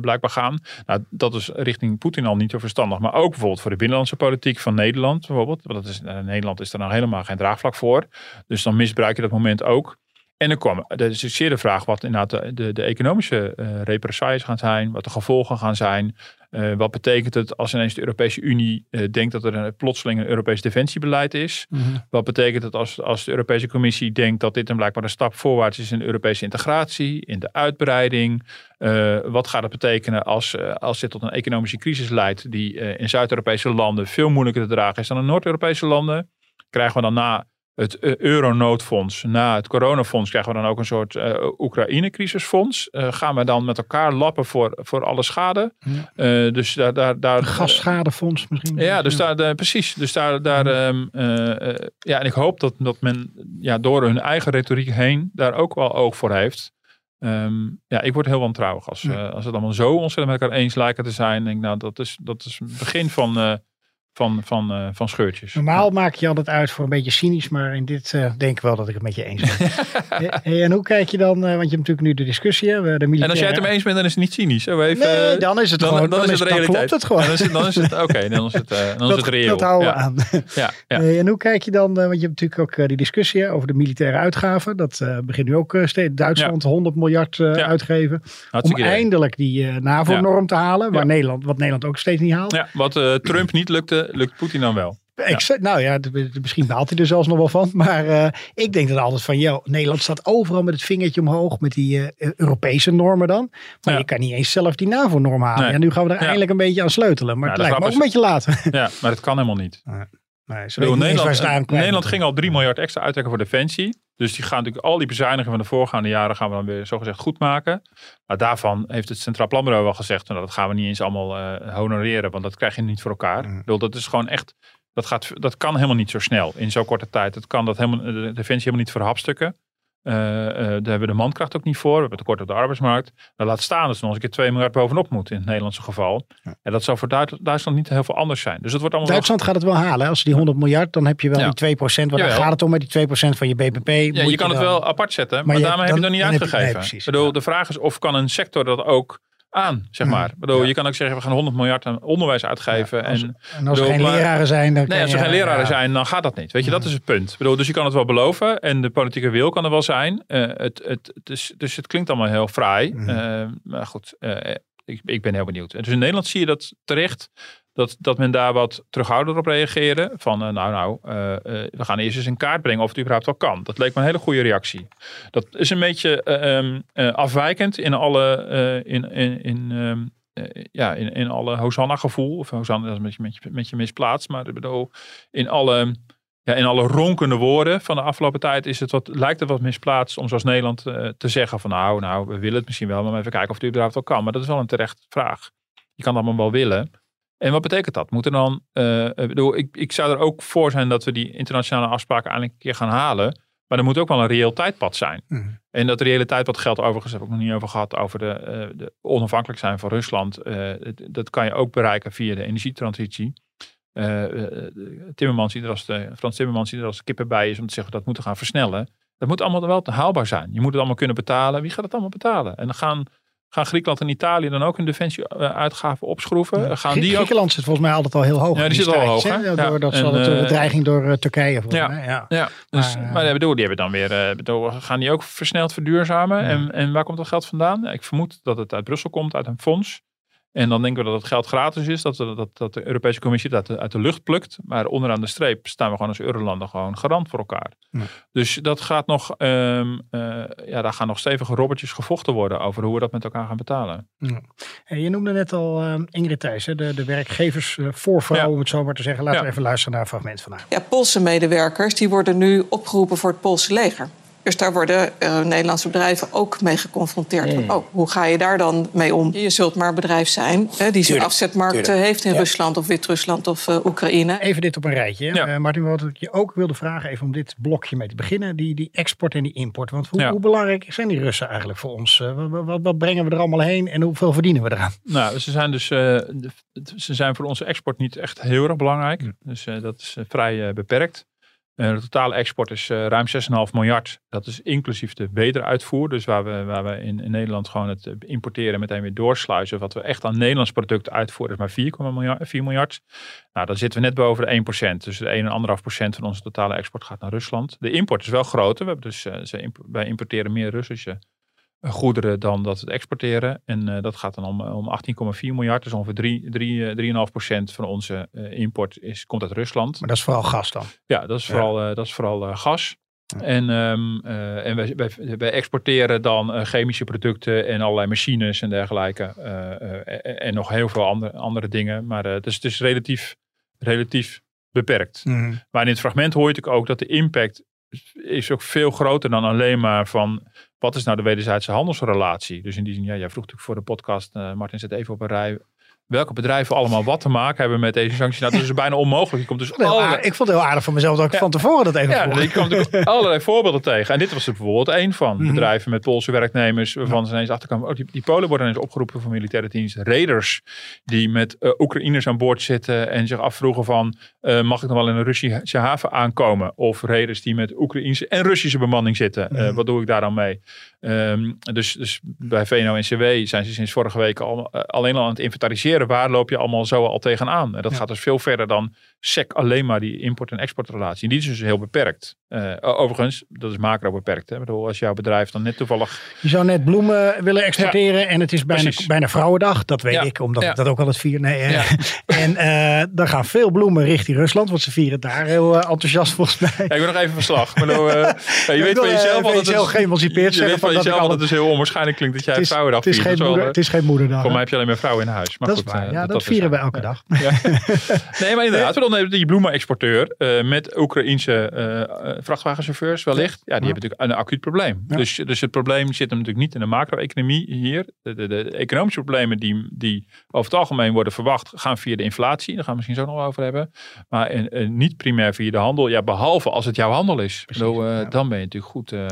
S1: blijkbaar gaan. Nou, dat is richting Poetin al niet zo verstandig. Maar ook bijvoorbeeld voor de binnenlandse politiek van Nederland. Bijvoorbeeld. Want dat is, Nederland is er nou helemaal geen draagvlak voor. Dus dan misbruik je dat moment ook. En dan kwam, dat is zeer de vraag wat inderdaad de, de, de economische uh, represailles gaan zijn, wat de gevolgen gaan zijn. Uh, wat betekent het als ineens de Europese Unie uh, denkt dat er een, plotseling een Europees defensiebeleid is? Mm -hmm. Wat betekent het als, als de Europese Commissie denkt dat dit een blijkbaar een stap voorwaarts is in Europese integratie, in de uitbreiding? Uh, wat gaat het betekenen als, als dit tot een economische crisis leidt die in Zuid-Europese landen veel moeilijker te dragen is dan in Noord-Europese landen? Krijgen we dan na het uh, euronoodfonds, na het coronafonds, krijgen we dan ook een soort uh, Oekraïne-crisisfonds. Uh, gaan we dan met elkaar lappen voor, voor alle schade. Ja. dus daar, daar, daar,
S2: gasschadefonds misschien.
S1: Ja, dus daar, daar, precies. Dus daar, daar ja. Um, ja, en ik hoop dat, dat men ja, door hun eigen retoriek heen daar ook wel oog voor heeft. Um, ja, ik word heel wantrouwig als, ja. als het allemaal zo ontzettend met elkaar eens lijken te zijn. Denk, nou, dat is, dat is het begin van van, van, uh, van scheurtjes.
S2: Normaal maak je altijd uit voor een beetje cynisch, maar in dit uh, denk ik wel dat ik het met je eens ben. [laughs] hey, en hoe kijk je dan, uh, want je hebt natuurlijk nu de discussie. Hè, de militaire...
S1: En als jij het ermee eens bent, dan is het niet cynisch.
S2: Zo even, nee, dan is het dan, gewoon. Dan, dan is het realiteit. Dan klopt het gewoon. Dan is het,
S1: dan is het oké, dan is het, dan is het reëel.
S2: Dat houden we ja. aan. ja, ja. [laughs] Hey, en hoe kijk je dan, want je hebt natuurlijk ook die discussie over de militaire uitgaven. Dat begint nu ook steeds Duitsland 100 miljard uitgeven. Hartstikke om idee. eindelijk die NAVO-norm te halen, waar Nederland, wat Nederland ook steeds niet haalt.
S1: Ja, wat Trump niet lukte, lukt Poetin dan wel.
S2: Ja. Nou ja, misschien baalt hij er zelfs nog wel van. Maar uh, ik denk dan altijd van, joh, Nederland staat overal met het vingertje omhoog. Met die uh, Europese normen dan. Maar ja. je kan niet eens zelf die NAVO-norm halen. Nee. En nu gaan we er ja. eindelijk een beetje aan sleutelen. Maar het lijkt me ook een beetje laat.
S1: Ja, maar het kan helemaal niet.
S2: Nee,
S1: Nederland, Nederland ging al 3 miljard extra uittrekken voor defensie. Dus die gaan natuurlijk al die bezuinigingen van de voorgaande jaren gaan we dan weer zogezegd goed maken. Maar daarvan heeft het Centraal Planbureau wel gezegd, nou, dat gaan we niet eens allemaal uh, honoreren, want dat krijg je niet voor elkaar. Mm. Bedoel, dat is gewoon echt dat, gaat, dat kan helemaal niet zo snel in zo'n korte tijd. Dat kan dat helemaal, de defensie helemaal niet verhapstukken. Uh, uh, daar hebben we de mankracht ook niet voor. We hebben tekort op de arbeidsmarkt. Dan laat staan dat ze nog eens een keer 2 miljard bovenop moeten in het Nederlandse geval. Ja. En dat zou voor Duitsland niet heel veel anders zijn. Dus wordt allemaal
S2: Duitsland gaat het wel halen. Als die 100 miljard, dan heb je wel ja. die 2%. Want daar gaat het om met die 2% van je BBP.
S1: Ja, je kan het wel apart zetten, maar, maar daarmee heb je het nog niet uitgegeven. Bedoel, de vraag is of kan een sector dat ook aan, zeg maar. Bedoel, Je kan ook zeggen, we gaan 100 miljard aan onderwijs uitgeven.
S2: Ja, als,
S1: en,
S2: en, als er geen leraren zijn... Dan
S1: nee, als er geen leraren zijn, dan gaat dat niet. Weet je, dat is het punt. Bedoel, dus je kan het wel beloven en de politieke wil kan er wel zijn. Uh, het, het, is, dus het klinkt allemaal heel fraai. Mm. Uh, maar goed, uh, ik, ik ben heel benieuwd. Dus in Nederland zie je dat terecht dat, dat men daar wat terughoudender op reageerde. Van uh, nou, nou, uh, uh, we gaan eerst eens in kaart brengen of het überhaupt wel kan. Dat leek me een hele goede reactie. Dat is een beetje um, afwijkend in alle, in, in, in, um, ja, in, in alle Hosanna-gevoel, of Hosanna dat is met je, met, je, met je misplaatst, maar bedoel, in alle, ja, in alle ronkende woorden van de afgelopen tijd is het wat, lijkt het wat misplaatst om zoals Nederland te zeggen van nou, nou, we willen het misschien wel, maar even kijken of het überhaupt wel kan. Maar dat is wel een terecht vraag. Je kan het allemaal wel willen. En wat betekent dat? Moeten dan, bedoel, ik, ik zou er ook voor zijn dat we die internationale afspraken eindelijk een keer gaan halen. Maar er moet ook wel een reëel tijdpad zijn. Mhm. En dat reële tijdpad geldt overigens, heb ik nog niet over gehad, over de, uh, de onafhankelijk zijn van Rusland. Uh, dat kan je ook bereiken via de energietransitie. Timmermans, die er als de, Frans Timmermans, die er als kippen bij is om te zeggen dat moeten gaan versnellen. Dat moet allemaal wel haalbaar zijn. Je moet het allemaal kunnen betalen. Wie gaat het allemaal betalen? En dan gaan Gaan Griekenland en Italië dan ook hun defensieuitgaven opschroeven? Ja. Gaan die
S2: Griekenland zit volgens mij altijd al heel hoog.
S1: Ja, die zit al hoog.
S2: Hè? Doordat ze de uh, bedreiging door uh, Turkije
S1: ja.
S2: mij. Ja,
S1: ja. Dus, maar, maar bedoel, die hebben dan weer, bedoel, gaan die ook versneld verduurzamen? En, en waar komt dat geld vandaan? Ik vermoed dat het uit Brussel komt, uit een fonds. En dan denken we dat het geld gratis is, dat, dat, dat de Europese Commissie dat uit de lucht plukt. Maar onderaan de streep staan we gewoon als Eurolanden gewoon garant voor elkaar. Dus dat gaat nog, um, uh, ja, daar gaan nog stevige robbertjes gevochten worden over hoe we dat met elkaar gaan betalen.
S2: Ja. En je noemde net al uh, Ingrid Thijs, de, de werkgeversvoorvrouw, uh, om het zo maar te zeggen. Laten we even luisteren naar een fragment van haar.
S5: Ja, Poolse medewerkers die worden nu opgeroepen voor het Poolse leger. Dus daar worden uh, Nederlandse bedrijven ook mee geconfronteerd. Mm. Oh, hoe ga je daar dan mee om? Je zult maar een bedrijf zijn hè, die zijn afzetmarkt heeft in ja. Rusland of Wit-Rusland of uh, Oekraïne.
S2: Even dit op een rijtje. Ja. Uh, Martin, wat ik je ook wilde vragen, even om dit blokje mee te beginnen. Die, die export en die import. Want hoe, ja. hoe belangrijk zijn die Russen eigenlijk voor ons? Wat, wat, wat, brengen we er allemaal heen en hoeveel verdienen we eraan?
S1: Nou, ze zijn dus ze zijn voor onze export niet echt heel erg belangrijk. Dus dat is vrij beperkt. Uh, de totale export is uh, ruim 6,5 miljard. Dat is inclusief de wederuitvoer. Dus waar we, waar we in, Nederland gewoon het importeren meteen weer doorsluizen. Wat we echt aan Nederlands product uitvoeren is maar 4, miljard, 4 miljard. Nou, dan zitten we net boven de 1%. Dus de 1,5% van onze totale export gaat naar Rusland. De import is wel groter. We hebben dus, wij importeren meer Russische goederen dan dat we exporteren. En uh, dat gaat dan om, om 18,4 miljard. Dus ongeveer 3,5% van onze uh, import is, komt uit Rusland.
S2: Maar dat is vooral gas dan?
S1: Ja, dat is vooral, ja. uh, dat is vooral gas. Ja. En, um, en wij, wij, wij, exporteren dan chemische producten en allerlei machines en dergelijke. en nog heel veel andere, andere dingen. Maar het, is, het is relatief, relatief beperkt. Mm. Maar in het fragment hoor je natuurlijk ook dat de impact is ook veel groter dan alleen maar van wat is nou de wederzijdse handelsrelatie? Dus in die zin, ja, jij vroeg natuurlijk voor de podcast, uh, Martin zet even op een rij, welke bedrijven allemaal wat te maken hebben met deze sancties. Nou, dat is bijna onmogelijk. Je komt dus allerlei...
S2: Ik vond het heel aardig van mezelf dat ik ja. van tevoren dat even
S1: ja, vroeg. Je komt natuurlijk [laughs] allerlei voorbeelden tegen. En dit was er bijvoorbeeld één van. Mm -hmm. Bedrijven met Poolse werknemers waarvan ze ineens achterkwamen. Oh, die, die Polen worden ineens opgeroepen voor militaire dienst. Raiders die met uh, Oekraïners aan boord zitten en zich afvroegen van uh, mag ik nog wel in een Russische haven aankomen? Of raiders die met Oekraïnse en Russische bemanning zitten. Uh, mm -hmm. Wat doe ik daar dan mee? Um, dus, dus bij VNO-NCW zijn ze sinds vorige week al, alleen al aan het inventariseren. Waar loop je allemaal zo al tegenaan? En dat ja. gaat dus veel verder dan SEC alleen maar die import- en exportrelatie. En die is dus heel beperkt. Uh, overigens, dat is macro beperkt. Hè? Ik bedoel, als jouw bedrijf dan net toevallig...
S2: Je zou net bloemen willen exporteren ja, en het is bijna, bijna Vrouwendag. Dat weet ja, ik, omdat ik dat ook al het vier. Nee, [laughs] en uh, dan gaan veel bloemen richting Rusland, want ze vieren daar heel enthousiast volgens mij.
S1: ik ben nog even verslag. Maar nou, je weet van jezelf
S2: al dat het...
S1: zelf
S2: geëmancipeerd
S1: je van jezelf dat het dus heel onwaarschijnlijk klinkt dat jij het Vrouwendag.
S2: Het is, geen moeder, het is geen moederdag.
S1: Voor mij heb je alleen maar vrouwen in huis. Maar
S2: dat
S1: goed,
S2: is waar. Ja, dat, dat vieren we elke dag. [laughs]
S1: nee, maar inderdaad. We dan die bloemenexporteur met Oekraïense vrachtwagenchauffeurs wellicht. Ja, die hebben natuurlijk een acuut probleem. Ja. Dus, dus het probleem zit hem natuurlijk niet in de macro-economie hier. De, de, de, economische problemen die, die over het algemeen worden verwacht, gaan via de inflatie. Daar gaan we misschien zo nog over hebben. Maar en, en niet primair via de handel. Ja, behalve als het jouw handel is. Precies, Bedoel, uh, ja. Dan ben je natuurlijk goed. Uh,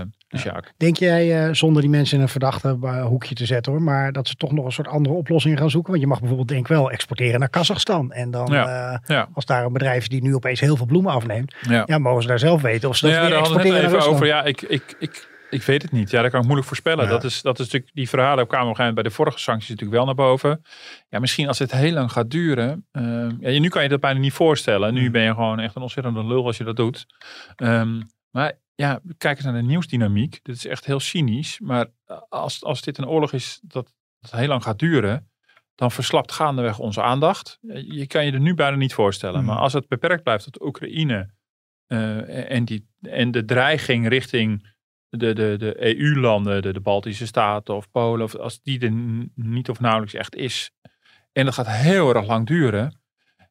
S2: Denk jij, uh, zonder die mensen in een verdachte uh, hoekje te zetten hoor, maar dat ze toch nog een soort andere oplossing gaan zoeken? Want je mag bijvoorbeeld denk wel exporteren naar Kazachstan. En dan ja. Uh, ja. als daar een bedrijf is die nu opeens heel veel bloemen afneemt, ja, mogen ze daar zelf weten of ze dat
S1: ja,
S2: weer exporteren naar Rusland.
S1: over. Ja, ik, ik, ik, ik weet het niet. Ja, dat kan ik moeilijk voorspellen. Dat, is, dat is natuurlijk, die verhalen kwamen op een gegeven moment bij de vorige sancties natuurlijk wel naar boven. Ja, misschien als het heel lang gaat duren. ja, nu kan je dat bijna niet voorstellen. Nu ben je gewoon echt een ontzettende lul als je dat doet. Um, maar ja, kijk eens naar de nieuwsdynamiek. Dit is echt heel cynisch. Maar als, als dit een oorlog is dat, dat heel lang gaat duren, dan verslapt gaandeweg onze aandacht. Je kan je er nu bijna niet voorstellen. Mm. Maar als het beperkt blijft tot Oekraïne uh, en, die, en de dreiging richting de, de, de EU-landen, de, de Baltische Staten of Polen, of als die er niet of nauwelijks echt is, en dat gaat heel erg lang duren,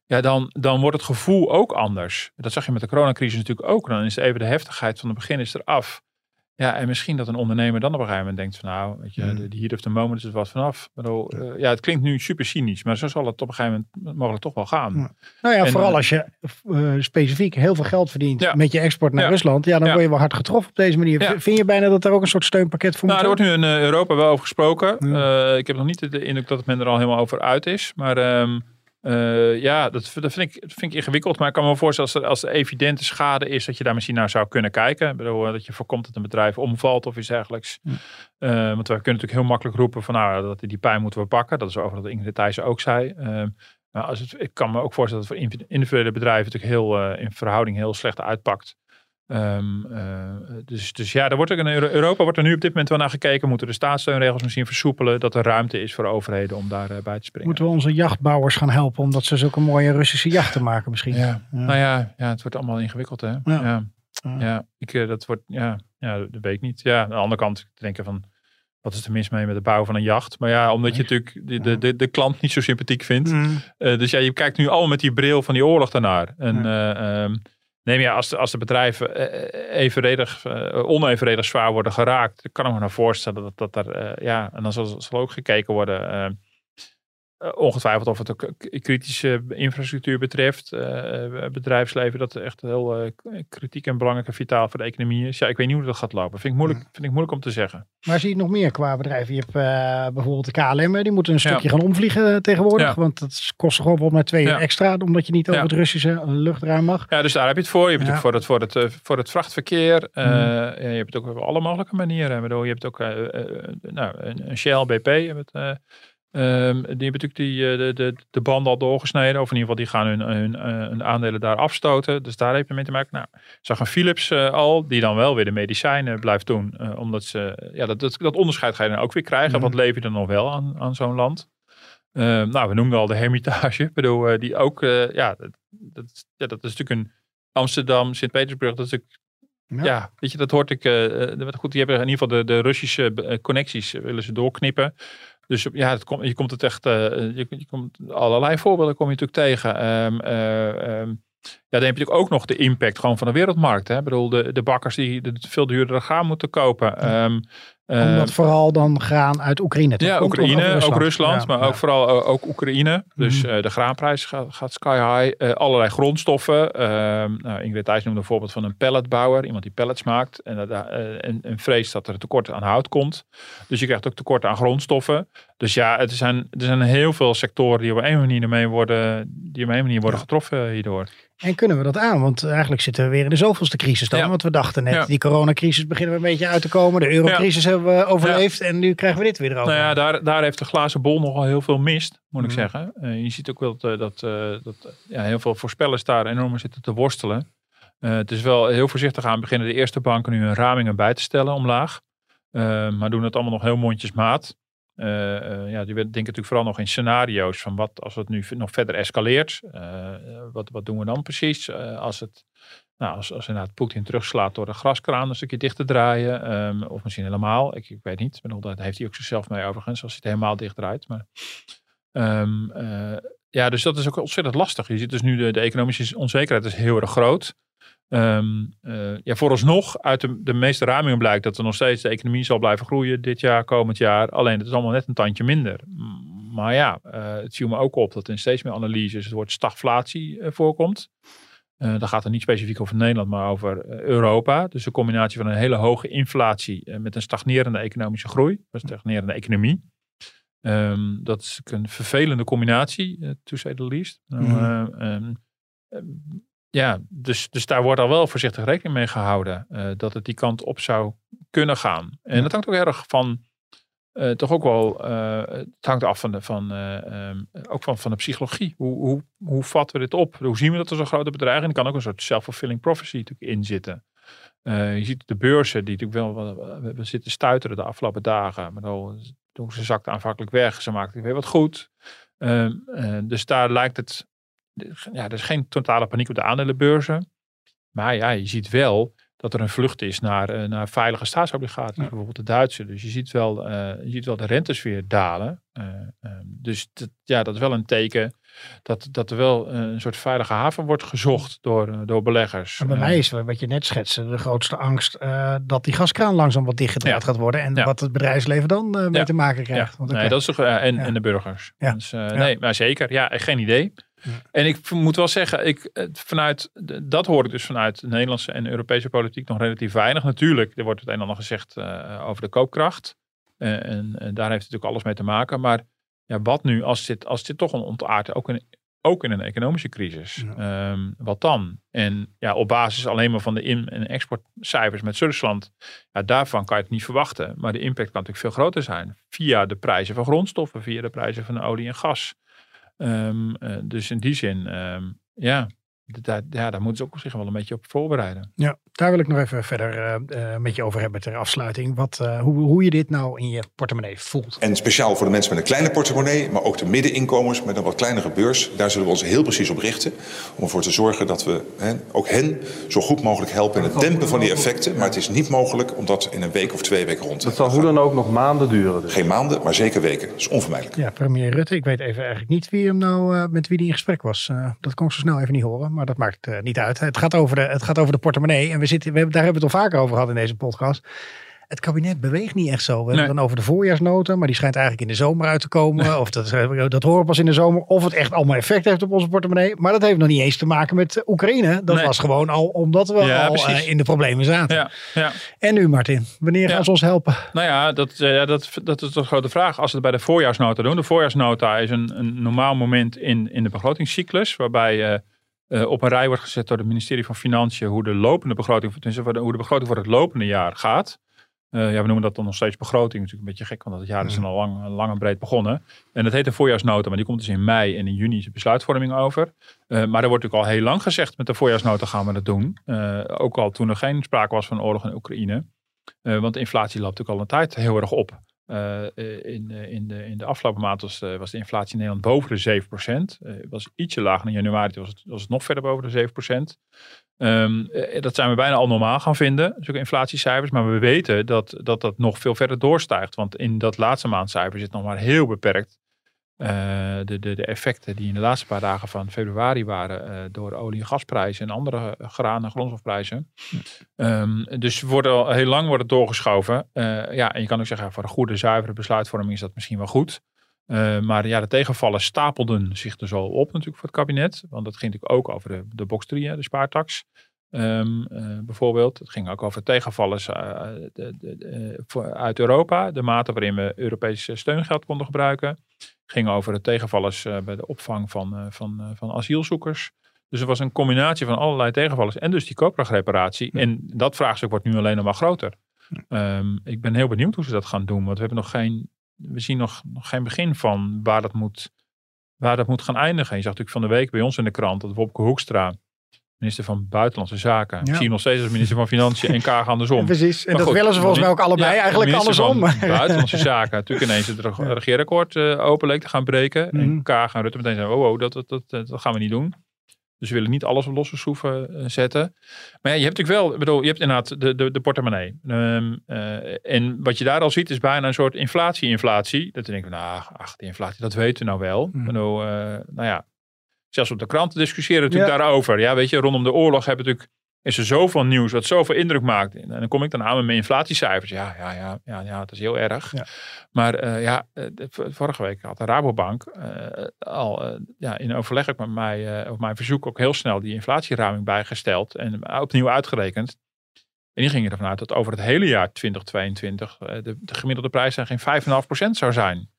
S1: ja, dan, dan wordt het gevoel ook anders. Dat zag je met de coronacrisis natuurlijk ook. Dan is even de heftigheid van het begin is eraf. Ja, en misschien dat een ondernemer dan op een gegeven moment denkt van nou, weet je,
S2: Mm.
S1: de heat of the moment is er wat vanaf. Ik bedoel, eh, ja, het klinkt nu super cynisch, maar zo zal het op een gegeven moment mogelijk toch wel gaan.
S2: Ja. Nou ja,
S1: En,
S2: vooral
S1: eh,
S2: als je eh, specifiek heel veel geld verdient
S1: Ja.
S2: met je export naar
S1: Ja.
S2: Rusland. Ja, dan
S1: Ja.
S2: word je wel hard getroffen op deze manier.
S1: Ja.
S2: Vind je bijna dat er ook een soort steunpakket voor
S1: Nou, er
S2: moet
S1: wordt nu in Europa wel over gesproken.
S2: Ja.
S1: Eh, ik heb nog niet de indruk dat men er al helemaal over uit is. Maar ehm, eh, ja, dat, dat, vind ik, dat vind ik ingewikkeld. Maar ik kan me voorstellen als er, als er evidente schade is, dat je daar misschien naar zou kunnen kijken. Ik bedoel, eh, dat je voorkomt dat een bedrijf omvalt of iets dergelijks. Eh, want wij kunnen natuurlijk heel makkelijk roepen van nou, dat die pijn moeten we pakken. Dat is over wat Ingrid Thijssen ook zei. Maar als het, ik kan me ook voorstellen dat het voor individuele bedrijven natuurlijk heel in verhouding heel slecht uitpakt. Ehm, eh, dus, dus ja, daar wordt ook in Euro- Europa wordt er nu op dit moment wel naar gekeken. Moeten de staatssteunregels misschien versoepelen. Dat er ruimte is voor overheden om daarbij bij te springen.
S2: Moeten we onze jachtbouwers gaan helpen omdat ze zulke mooie Russische jachten maken misschien?
S1: Ja. Nou ja, ja, het wordt allemaal ingewikkeld hè. Ja, ja.
S2: Ja.
S1: ik, eh, dat wordt, ja, ja, dat weet ik niet. Ja, aan de andere kant denken van, wat is er mis mee met de bouw van een jacht? Maar ja, omdat je natuurlijk de, de, de, de klant niet zo sympathiek vindt.
S2: Mm.
S1: Eh, dus ja, je kijkt nu al met die bril van die oorlog daarnaar. En eh, ehm, neem ja, als de, als de bedrijven eh, evenredig, eh, onevenredig zwaar worden geraakt, kan ik me nou voorstellen dat dat er, eh, ja, en dan zal, zal ook gekeken worden. Eh, eh, ongetwijfeld of het ook k- kritische infrastructuur betreft, eh, bedrijfsleven, dat echt heel eh, kritiek en belangrijk en vitaal voor de economie is. Ja, ik weet niet hoe dat gaat lopen. Vind ik moeilijk, vind ik moeilijk om te zeggen.
S2: Maar zie je nog meer qua bedrijven? Je hebt eh, bijvoorbeeld de KLM, die moeten een stukje gaan omvliegen eh, tegenwoordig.
S1: Ja.
S2: Want dat kost gewoon volgens mij twee
S1: Ja.
S2: extra, omdat je niet over het Russische luchtruim mag.
S1: Ja, dus daar heb je het voor. Je hebt het voor het, voor het, eh, voor het vrachtverkeer. Eh, ja, je hebt het ook op alle mogelijke manieren. Ik bedoel, je hebt ook eh, eh, nou, een, een Shell, BP. Je hebt, eh, ehm, die hebben natuurlijk die, eh, de, de, de banden al doorgesneden. Of in ieder geval, die gaan hun, hun, eh, hun aandelen daar afstoten. Dus daar heb je mee te maken. Nou, zag een Philips eh, al, die dan wel weer de medicijnen blijft doen. eh, omdat ze, ja, dat, dat, dat onderscheid ga je dan ook weer krijgen. Wat lever je dan nog wel aan, aan zo'n land? Ehm, nou, we noemden al de Hermitage. [laughs] Ik bedoel, eh, die ook, eh, ja, dat, dat, ja, dat is natuurlijk een Amsterdam, Sint-Petersburg. Dat is natuurlijk,
S2: Ja.
S1: ja. weet je, dat hoort ik. eh, eh, goed, die hebben in ieder geval de, de Russische eh, connecties eh, willen ze doorknippen. Dus ja, het je komt het echt, eh, je, je komt allerlei voorbeelden kom je natuurlijk tegen. Eh, ehm, ja, dan heb je natuurlijk ook nog de impact gewoon van de wereldmarkt. Hè? Ik bedoel, de, de bakkers die de veel duurdere graan moeten kopen. Ehm, eh,
S2: Omdat vooral dan graan uit Oekraïne
S1: ja,
S2: komt,
S1: Oekraïne, ook Rusland,
S2: Ja,
S1: maar
S2: ja.
S1: ook vooral eh, ook Oekraïne. Dus
S2: Mhm.
S1: eh, de graanprijs gaat, gaat sky high. Eh, allerlei grondstoffen. Ehm nou, Ingrid Thijs noemde een voorbeeld van een pelletbouwer. Iemand die pellets maakt. En, en, en vreest dat er een tekort aan hout komt. Dus je krijgt ook tekort aan grondstoffen. Dus ja, het zijn, er zijn heel veel sectoren die op een manier, mee worden, die op een manier worden getroffen hierdoor.
S2: En kunnen we dat aan? Want eigenlijk zitten we weer in de zoveelste crisis dan.
S1: Ja.
S2: Want we dachten net,
S1: Ja.
S2: die coronacrisis beginnen we een beetje uit te komen. De eurocrisis hebben we overleefd en nu krijgen we dit weer erover.
S1: Nou ja, daar, daar heeft de glazen bol nogal heel veel mist, moet ik
S2: Mhm.
S1: zeggen. Eh, je ziet ook wel dat, eh, dat, eh, dat ja, heel veel voorspellers daar enorm zitten te worstelen. Het is wel heel voorzichtig aan beginnen de eerste banken nu hun ramingen bij te stellen omlaag. Maar doen het allemaal nog heel mondjesmaat. Eh, eh, ja, die denken natuurlijk vooral nog in scenario's van wat als het nu nog verder escaleert. Eh, wat, wat doen we dan precies? Als het nou, als, als inderdaad Poetin terugslaat door de graskraan een stukje dicht te draaien. ehm, of misschien helemaal. Ik, ik weet niet. Bedoel, daar heeft hij ook zichzelf mee overigens. Als hij het helemaal dicht draait. Maar, ehm, eh, ja, dus dat is ook ontzettend lastig. Je ziet dus nu de economische onzekerheid is heel erg groot. Ehm eh, ja, vooralsnog uit de, de meeste ramingen blijkt dat er nog steeds de economie zal blijven groeien dit jaar, komend jaar. Alleen het is allemaal net een tandje minder. Maar ja, eh, het viel me ook op dat in steeds meer analyses het woord stagflatie eh, voorkomt. Eh dan gaat het niet specifiek over Nederland, maar over Europa. Dus een combinatie van een hele hoge inflatie met een stagnerende economische groei, een stagnerende economie. Ehm, dat is een vervelende combinatie, to say the least. Ehm, ja, dus, dus daar wordt al wel voorzichtig rekening mee gehouden eh, dat het die kant op zou kunnen gaan. En dat hangt ook erg van, eh, toch ook wel, eh, het hangt af van de, van, eh, ehm, ook van, van de psychologie. Hoe, hoe, hoe vatten we dit op? Hoe zien we dat er zo'n grote bedreiging? Er kan ook een soort self-fulfilling prophecy natuurlijk in zitten. Je ziet de beurzen die natuurlijk wel, we, zitten stuiteren de afgelopen dagen. Maar dan, toen ze zakte aanvankelijk weg, ze maakten weer wat goed. Ehm, eh, dus daar lijkt het, ja, er is geen totale paniek op de aandelenbeurzen. Maar ja, je ziet wel dat dat er een vlucht is naar, naar veilige staatsobligaties, bijvoorbeeld de Duitse. Dus je ziet wel, je ziet wel de rentes weer dalen. Ehm, dus ja, dat is wel een teken dat, dat er wel eh, een soort veilige haven wordt gezocht door, eh, door beleggers.
S2: En bij mij is wat je net schetste de grootste angst dat die gaskraan langzaam wat dichtgedraaid gaat worden. En wat het bedrijfsleven dan mee te maken krijgt.
S1: Want nee, dat is toch, en, en de burgers. Dus, nee, maar zeker. Ja, geen idee. En ik moet wel zeggen, ik, vanuit, dat hoor ik dus vanuit de Nederlandse en Europese politiek nog relatief weinig. Natuurlijk, er wordt het een en ander gezegd over de koopkracht. En, en, daar heeft natuurlijk alles mee te maken. Maar ja, wat nu als dit, als dit toch een ontaart, ook in, ook in een economische crisis. Ehm, wat dan? En ja, op basis alleen maar van de in- en exportcijfers met Rusland, ja, daarvan kan je het niet verwachten. Maar de impact kan natuurlijk veel groter zijn. Via de prijzen van grondstoffen, via de prijzen van olie en gas. Ehm, eh, dus in die zin, ehm, ja, daar, ja, daar moeten ze ook zich wel een beetje op voorbereiden.
S2: Ja, daar wil ik nog even verder uh, met je over hebben ter afsluiting. Wat, uh, hoe, hoe je dit nou in je portemonnee voelt.
S6: En speciaal voor de mensen met een kleine portemonnee, maar ook de middeninkomens met een wat kleinere beurs. Daar zullen we ons heel precies op richten. Om ervoor te zorgen dat we hè, ook hen zo goed mogelijk helpen in het dempen van die effecten. Maar het is niet mogelijk om dat in een week of twee weken rond te
S7: Dat zal hoe dan ook nog maanden duren. Dus.
S6: Geen maanden, maar zeker weken. Dat is onvermijdelijk.
S2: Ja, premier Rutte. Ik weet even eigenlijk niet wie hem nou, uh, met wie die in gesprek was. dat kon ik zo snel even niet horen maar dat maakt uh, niet uit. Het gaat, over de, het gaat over de portemonnee. En we zitten, we hebben, daar hebben we het al vaker over gehad in deze podcast. Het kabinet beweegt niet echt zo. We nee. hebben het dan over de voorjaarsnota, maar die schijnt eigenlijk in de zomer uit te komen. Of dat, eh, dat horen we pas in de zomer. Of het echt allemaal effect heeft op onze portemonnee. Maar dat heeft nog niet eens te maken met Oekraïne. Dat nee. was gewoon al omdat we ja, al uh, in de problemen zaten.
S1: Ja, ja.
S2: En nu Martin, wanneer gaan ze ons helpen?
S1: Nou ja, dat, uh, dat, dat is toch de grote vraag. Als we het bij de voorjaarsnota doen. De voorjaarsnota is een, een normaal moment in, in de begrotingscyclus. Waarbij uh, op een rij wordt gezet door het ministerie van Financiën hoe de lopende begroting, hoe de begroting voor het lopende jaar gaat. Uh, ja, we noemen dat dan nog steeds begroting. Natuurlijk een beetje gek, want het jaar is al lang, lang en breed begonnen. En dat heet een voorjaarsnota, maar die komt dus in mei en in juni is de besluitvorming over. Uh, maar er wordt natuurlijk al heel lang gezegd, met de voorjaarsnota gaan we dat doen. ook al toen er geen sprake was van oorlog in Oekraïne. want de inflatie loopt natuurlijk al een tijd heel erg op. Uh, in, in, de, in de afgelopen maand was, was de inflatie in Nederland boven de 7%. Uh, was ietsje lager in januari, was het, was het nog verder boven de 7%. Um, dat zijn we bijna al normaal gaan vinden, zulke inflatiecijfers. Maar we weten dat, dat dat nog veel verder doorstijgt. Want in dat laatste maandcijfer zit nog maar heel beperkt uh, de, de, de effecten die in de laatste paar dagen van februari waren uh, door olie- en gasprijzen en andere graan- en grondstofprijzen. Um, dus wordt al heel lang wordt het doorgeschoven. Uh, ja, en je kan ook zeggen, voor een goede, zuivere besluitvorming is dat misschien wel goed. maar ja, de tegenvallen stapelden zich er zo op natuurlijk voor het kabinet. Want dat ging natuurlijk ook over de, de box 3, de spaartax. Um, uh, bijvoorbeeld. Het ging ook over tegenvallers uh, de, de, de, uit Europa. De mate waarin we Europese steungeld konden gebruiken. Het ging over de tegenvallers uh, bij de opvang van, van, van asielzoekers. Dus er was een combinatie van allerlei tegenvallers. En dus die koopkrachtreparatie. Ja. En dat vraagstuk wordt nu alleen nog maar groter. Ja. Um, ik ben heel benieuwd hoe ze dat gaan doen. Want we hebben nog geen, we zien nog, nog geen begin van waar dat moet, waar dat moet gaan eindigen. Je zag natuurlijk van de week bij ons in de krant dat Wopke Hoekstra minister van Buitenlandse Zaken. Ja. Ik zie nog steeds als minister van Financiën en Kaag andersom. [laughs]
S2: Precies, en maar dat goed, willen ze volgens mij ook allebei ja, eigenlijk andersom. [laughs]
S1: Buitenlandse Zaken. Natuurlijk ineens het regeerakkoord uh, open leek te gaan breken. Mm. En Kaag en Rutte meteen zeiden, oh, oh dat, dat, dat, dat gaan we niet doen. Dus we willen niet alles op losse schroeven uh, zetten. Maar ja, je hebt natuurlijk wel, ik bedoel, je hebt inderdaad de, de, de portemonnee. Um, uh, en wat je daar al ziet is bijna een soort inflatie-inflatie. Dat denk ik, nou, ach, die inflatie, dat weten we nou wel. Mm. Bedoel, nou ja, zelfs op de kranten discussiëren natuurlijk ja. daarover. Ja, weet je, rondom de oorlog hebben natuurlijk, is er zoveel nieuws wat zoveel indruk maakt. En dan kom ik dan aan met mijn inflatiecijfers. Ja, ja, ja, ja, ja dat is heel erg. Ja. Maar uh, ja, vorige week had de Rabobank uh, al uh, ja, in overleg ook met mij, op mijn verzoek ook heel snel die inflatieraming bijgesteld en opnieuw uitgerekend. En die gingen ervan uit dat over het hele jaar 2022 de, de gemiddelde prijs geen 5,5% zou zijn.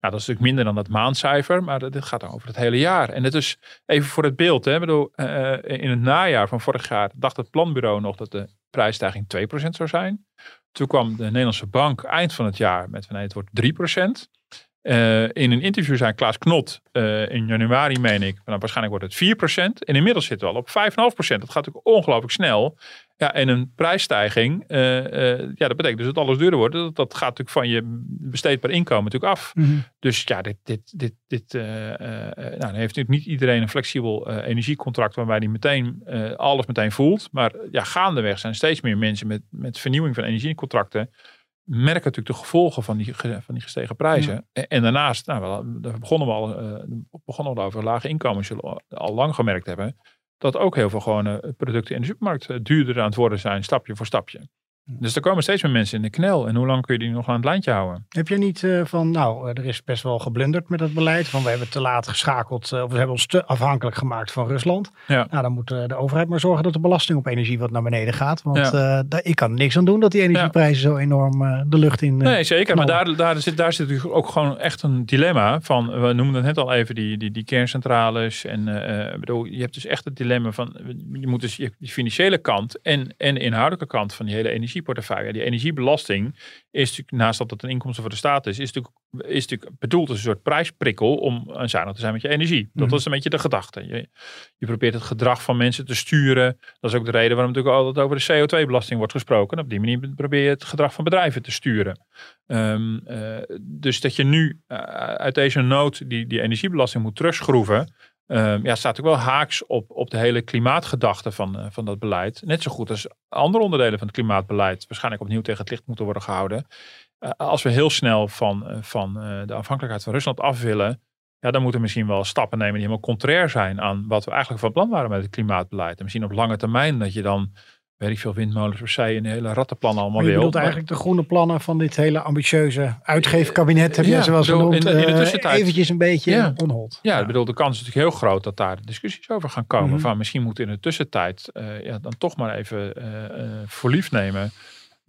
S1: Nou, dat is natuurlijk minder dan dat maandcijfer, maar dit gaat over het hele jaar. En het is even voor het beeld. Hè, bedoel, uh, in het najaar van vorig jaar dacht het planbureau nog dat de prijsstijging 2% zou zijn. Toen kwam de Nederlandse bank eind van het jaar met van nee, het wordt 3%. In een interview zei Klaas Knot in januari, meen ik, nou, waarschijnlijk wordt het 4%. En inmiddels zitten we al op 5,5%. Dat gaat natuurlijk ongelooflijk snel. Ja, en een prijsstijging, uh, uh, ja, dat betekent dus dat alles duurder wordt. Dat, dat gaat natuurlijk van je besteedbaar inkomen natuurlijk af.
S2: Mhm.
S1: Dus ja, dit, dit, dit, dit nou, dan heeft natuurlijk niet iedereen een flexibel energiecontract waarbij die meteen alles meteen voelt. Maar ja, gaandeweg zijn steeds meer mensen met, met vernieuwing van energiecontracten merken natuurlijk de gevolgen van die, van die gestegen prijzen. En, en, daarnaast, nou, daar begonnen we al, begonnen we over lage inkomens, zullen al lang gemerkt hebben dat ook heel veel gewone producten in de supermarkt eh, duurder aan het worden zijn, stapje voor stapje. Dus er komen steeds meer mensen in de knel. En hoe lang kun je die nog aan het lijntje houden?
S2: Heb je niet uh, van, nou, er is best wel geblunderd met het beleid. Van we hebben te laat geschakeld, uh, of we hebben ons te afhankelijk gemaakt van Rusland.
S1: Ja.
S2: Nou, dan moet de overheid maar zorgen dat de belasting op energie wat naar beneden gaat. Want ja. daar, ik kan niks aan doen dat die energieprijzen zo enorm de lucht in.
S1: nee, zeker. Maar daar, daar, zit, daar zit natuurlijk ook gewoon echt een dilemma van. We noemden het net al even, die, die, die kerncentrales. En bedoel, je hebt dus echt het dilemma van, je moet dus je, die financiële kant en, en de inhoudelijke kant van die hele energie energieportefeuille. Die energiebelasting is natuurlijk, naast dat het een inkomsten voor de staat is, is natuurlijk, is natuurlijk bedoeld als een soort prijsprikkel om zuinig te zijn met je energie. Dat mm was een beetje de gedachte. Je, je probeert het gedrag van mensen te sturen. Dat is ook de reden waarom natuurlijk altijd over de CO2-belasting wordt gesproken. op die manier probeer je het gedrag van bedrijven te sturen. Um, uh, dus dat je nu uh, uit deze nood die, die energiebelasting moet terugschroeven. Um, ja, staat ook wel haaks op, op de hele klimaatgedachte van, uh, van dat beleid. Net zo goed als andere onderdelen van het klimaatbeleid waarschijnlijk opnieuw tegen het licht moeten worden gehouden. Uh, als we heel snel van, uh, van de afhankelijkheid van Rusland af willen, ja, dan moeten we misschien wel stappen nemen die helemaal contrair zijn aan wat we eigenlijk van plan waren met het klimaatbeleid. En misschien op lange termijn dat je dan weet ik veel, windmolens per se en hele rattenplan allemaal wil.
S2: Je bedoelt eigenlijk de groene plannen van dit hele ambitieuze uitgeefkabinet, heb je ja, zoals genoemd, in, in de eh, tussentijd, eventjes een beetje
S1: ja,
S2: onhold.
S1: Ja, ja. Ik bedoel, de kans is natuurlijk heel groot dat daar discussies over gaan komen. Mm -hmm. Van misschien moet in de tussentijd uh, ja, dan toch maar even uh, voor lief nemen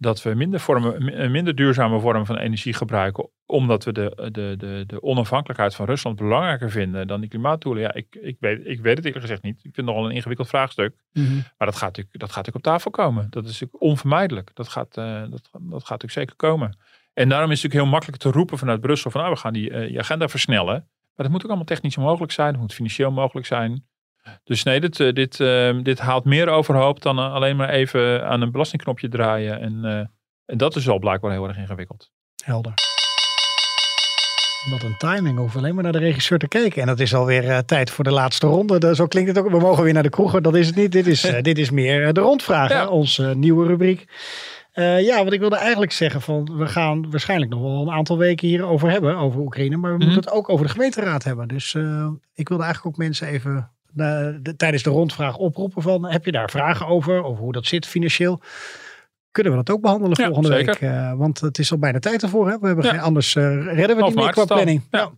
S1: dat we minder, vormen, minder duurzame vormen van energie gebruiken, omdat we de, de, de, de onafhankelijkheid van Rusland belangrijker vinden dan die klimaatdoelen. Ja, ik, ik, weet, ik weet het eerlijk gezegd niet. Ik vind het nogal een ingewikkeld vraagstuk.
S2: Mm -hmm.
S1: Maar dat gaat, natuurlijk, dat gaat natuurlijk op tafel komen. Dat is natuurlijk onvermijdelijk. Dat gaat, uh, dat, dat gaat natuurlijk zeker komen. En daarom is het natuurlijk heel makkelijk te roepen vanuit Brussel van nou, we gaan die, uh, die agenda versnellen. Maar dat moet ook allemaal technisch mogelijk zijn. Het moet financieel mogelijk zijn. Dus nee, dit, dit, uh, dit haalt meer overhoop dan alleen maar even aan een belastingknopje draaien. En, uh, en dat is wel blijkbaar heel erg ingewikkeld.
S2: Helder. Wat een timing. Hoeven alleen maar naar de regisseur te kijken. En dat is alweer uh, tijd voor de laatste ronde. Zo klinkt het ook. We mogen weer naar de kroegen. Dat is het niet. Dit is, [laughs] dit is meer de rondvragen. Ja. Onze nieuwe rubriek. ja, wat ik wilde eigenlijk zeggen. Van, we gaan waarschijnlijk nog wel een aantal weken hierover hebben. Over Oekraïne. Maar we mm -hmm. moeten het ook over de gemeenteraad hebben. Dus ik wilde eigenlijk ook mensen even de, tijdens de rondvraag oproepen van heb je daar vragen over, over hoe dat zit financieel. Kunnen we dat ook behandelen
S1: ja,
S2: volgende
S1: zeker.
S2: week? Uh, want het is al bijna tijd ervoor. Hè? We hebben ja. geen, anders uh, redden we niet meer qua planning. Ja.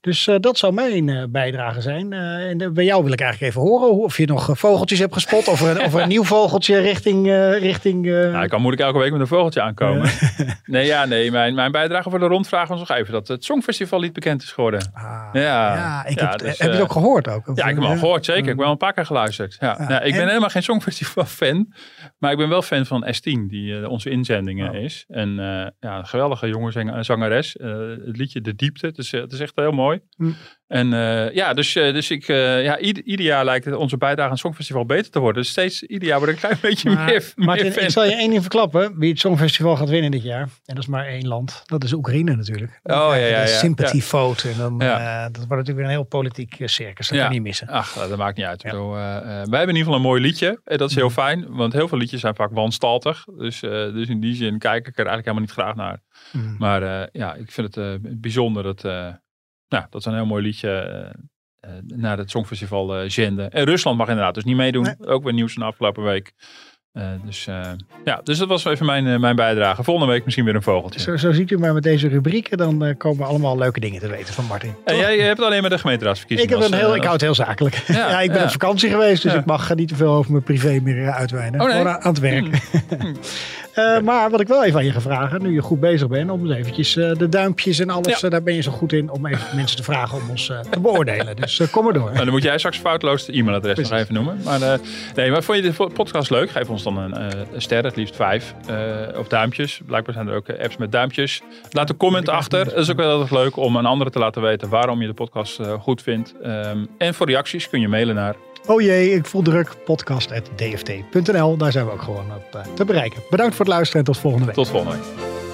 S2: Dus uh, dat zou mijn bijdrage zijn. en bij jou wil ik eigenlijk even horen of je nog vogeltjes hebt gespot. Of er, of er een [laughs] nieuw vogeltje richting... richting
S1: nou, ik kan moeilijk elke week met een vogeltje aankomen. [laughs] nee, ja, nee. Mijn, mijn bijdrage voor de rondvraag was nog even dat het Songfestival niet bekend is geworden.
S2: Ah, ja, ja, ik heb, dus, heb je het ook gehoord ook?
S1: Ja, ik heb het al gehoord. Zeker. Ik ben al een paar keer geluisterd. Ja. ik ben helemaal geen Songfestival fan. Maar ik ben wel fan van S10 die uh, onze inzendingen oh. is. En uh, ja, een geweldige jonge zangeres. Uh, het liedje De Diepte, het is, het is echt heel mooi.
S2: Mm.
S1: En ja, dus, dus ik, ja, ieder, ieder, jaar lijkt het onze bijdrage aan het Songfestival beter te worden. Dus steeds, ieder jaar word ik een klein beetje
S2: maar,
S1: meer,
S2: Martin,
S1: meer fan.
S2: ik zal je één ding verklappen. Wie het Songfestival gaat winnen dit jaar. En dat is maar één land. Dat is Oekraïne natuurlijk.
S1: Oh ja, ja, ja.
S2: Sympathy
S1: ja.
S2: vote. En dan, ja. dat wordt natuurlijk weer een heel politiek circus. Dat
S1: ja.
S2: kan je niet missen.
S1: Ach, dat maakt niet uit. Bedoel, wij hebben in ieder geval een mooi liedje. En dat is heel mm. fijn. Want heel veel liedjes zijn vaak wanstaltig. Dus, dus in die zin kijk ik er eigenlijk helemaal niet graag naar.
S2: Mm.
S1: Maar ja, ik vind het bijzonder dat, nou, dat ze een heel mooi liedje naar het Songfestival zenden. En Rusland mag inderdaad dus niet meedoen. Nee. Ook weer nieuws van de afgelopen week. Uh, dus, uh, ja, dus dat was even mijn, uh, mijn bijdrage. Volgende week misschien weer een vogeltje.
S2: Zo, zo ziet u maar met deze rubrieken. Dan komen allemaal leuke dingen te weten van Martin.
S1: En jij hebt alleen maar de gemeenteraadsverkiezingen.
S2: Ik, heb een heel, ik hou het heel zakelijk. Ja, [laughs] ja ik ben ja. op vakantie geweest. Dus ik mag niet te veel over mijn privé meer uitweiden.
S1: Oh, nee?
S2: Gewoon aan het werk.
S1: Hmm. [laughs]
S2: Uh, maar wat ik wel even aan je ga vragen, nu je goed bezig bent, om eventjes uh, de duimpjes en alles, daar ben je zo goed in, om even mensen te vragen om ons te beoordelen. Dus kom maar door.
S1: Nou, dan moet jij straks foutloos de e-mailadres nog even noemen. Maar, nee, maar vond je de podcast leuk? Geef ons dan een, ster, het liefst vijf. of duimpjes. Blijkbaar zijn er ook apps met duimpjes. Laat een comment achter. Dat is ook wel altijd leuk om een andere te laten weten waarom je de podcast goed vindt. Um, en voor reacties kun je mailen naar
S2: Oh jee, ik voel druk. Podcast.dft.nl. Daar zijn we ook gewoon op uh, te bereiken. Bedankt voor het luisteren en tot volgende week.
S1: Tot volgende week.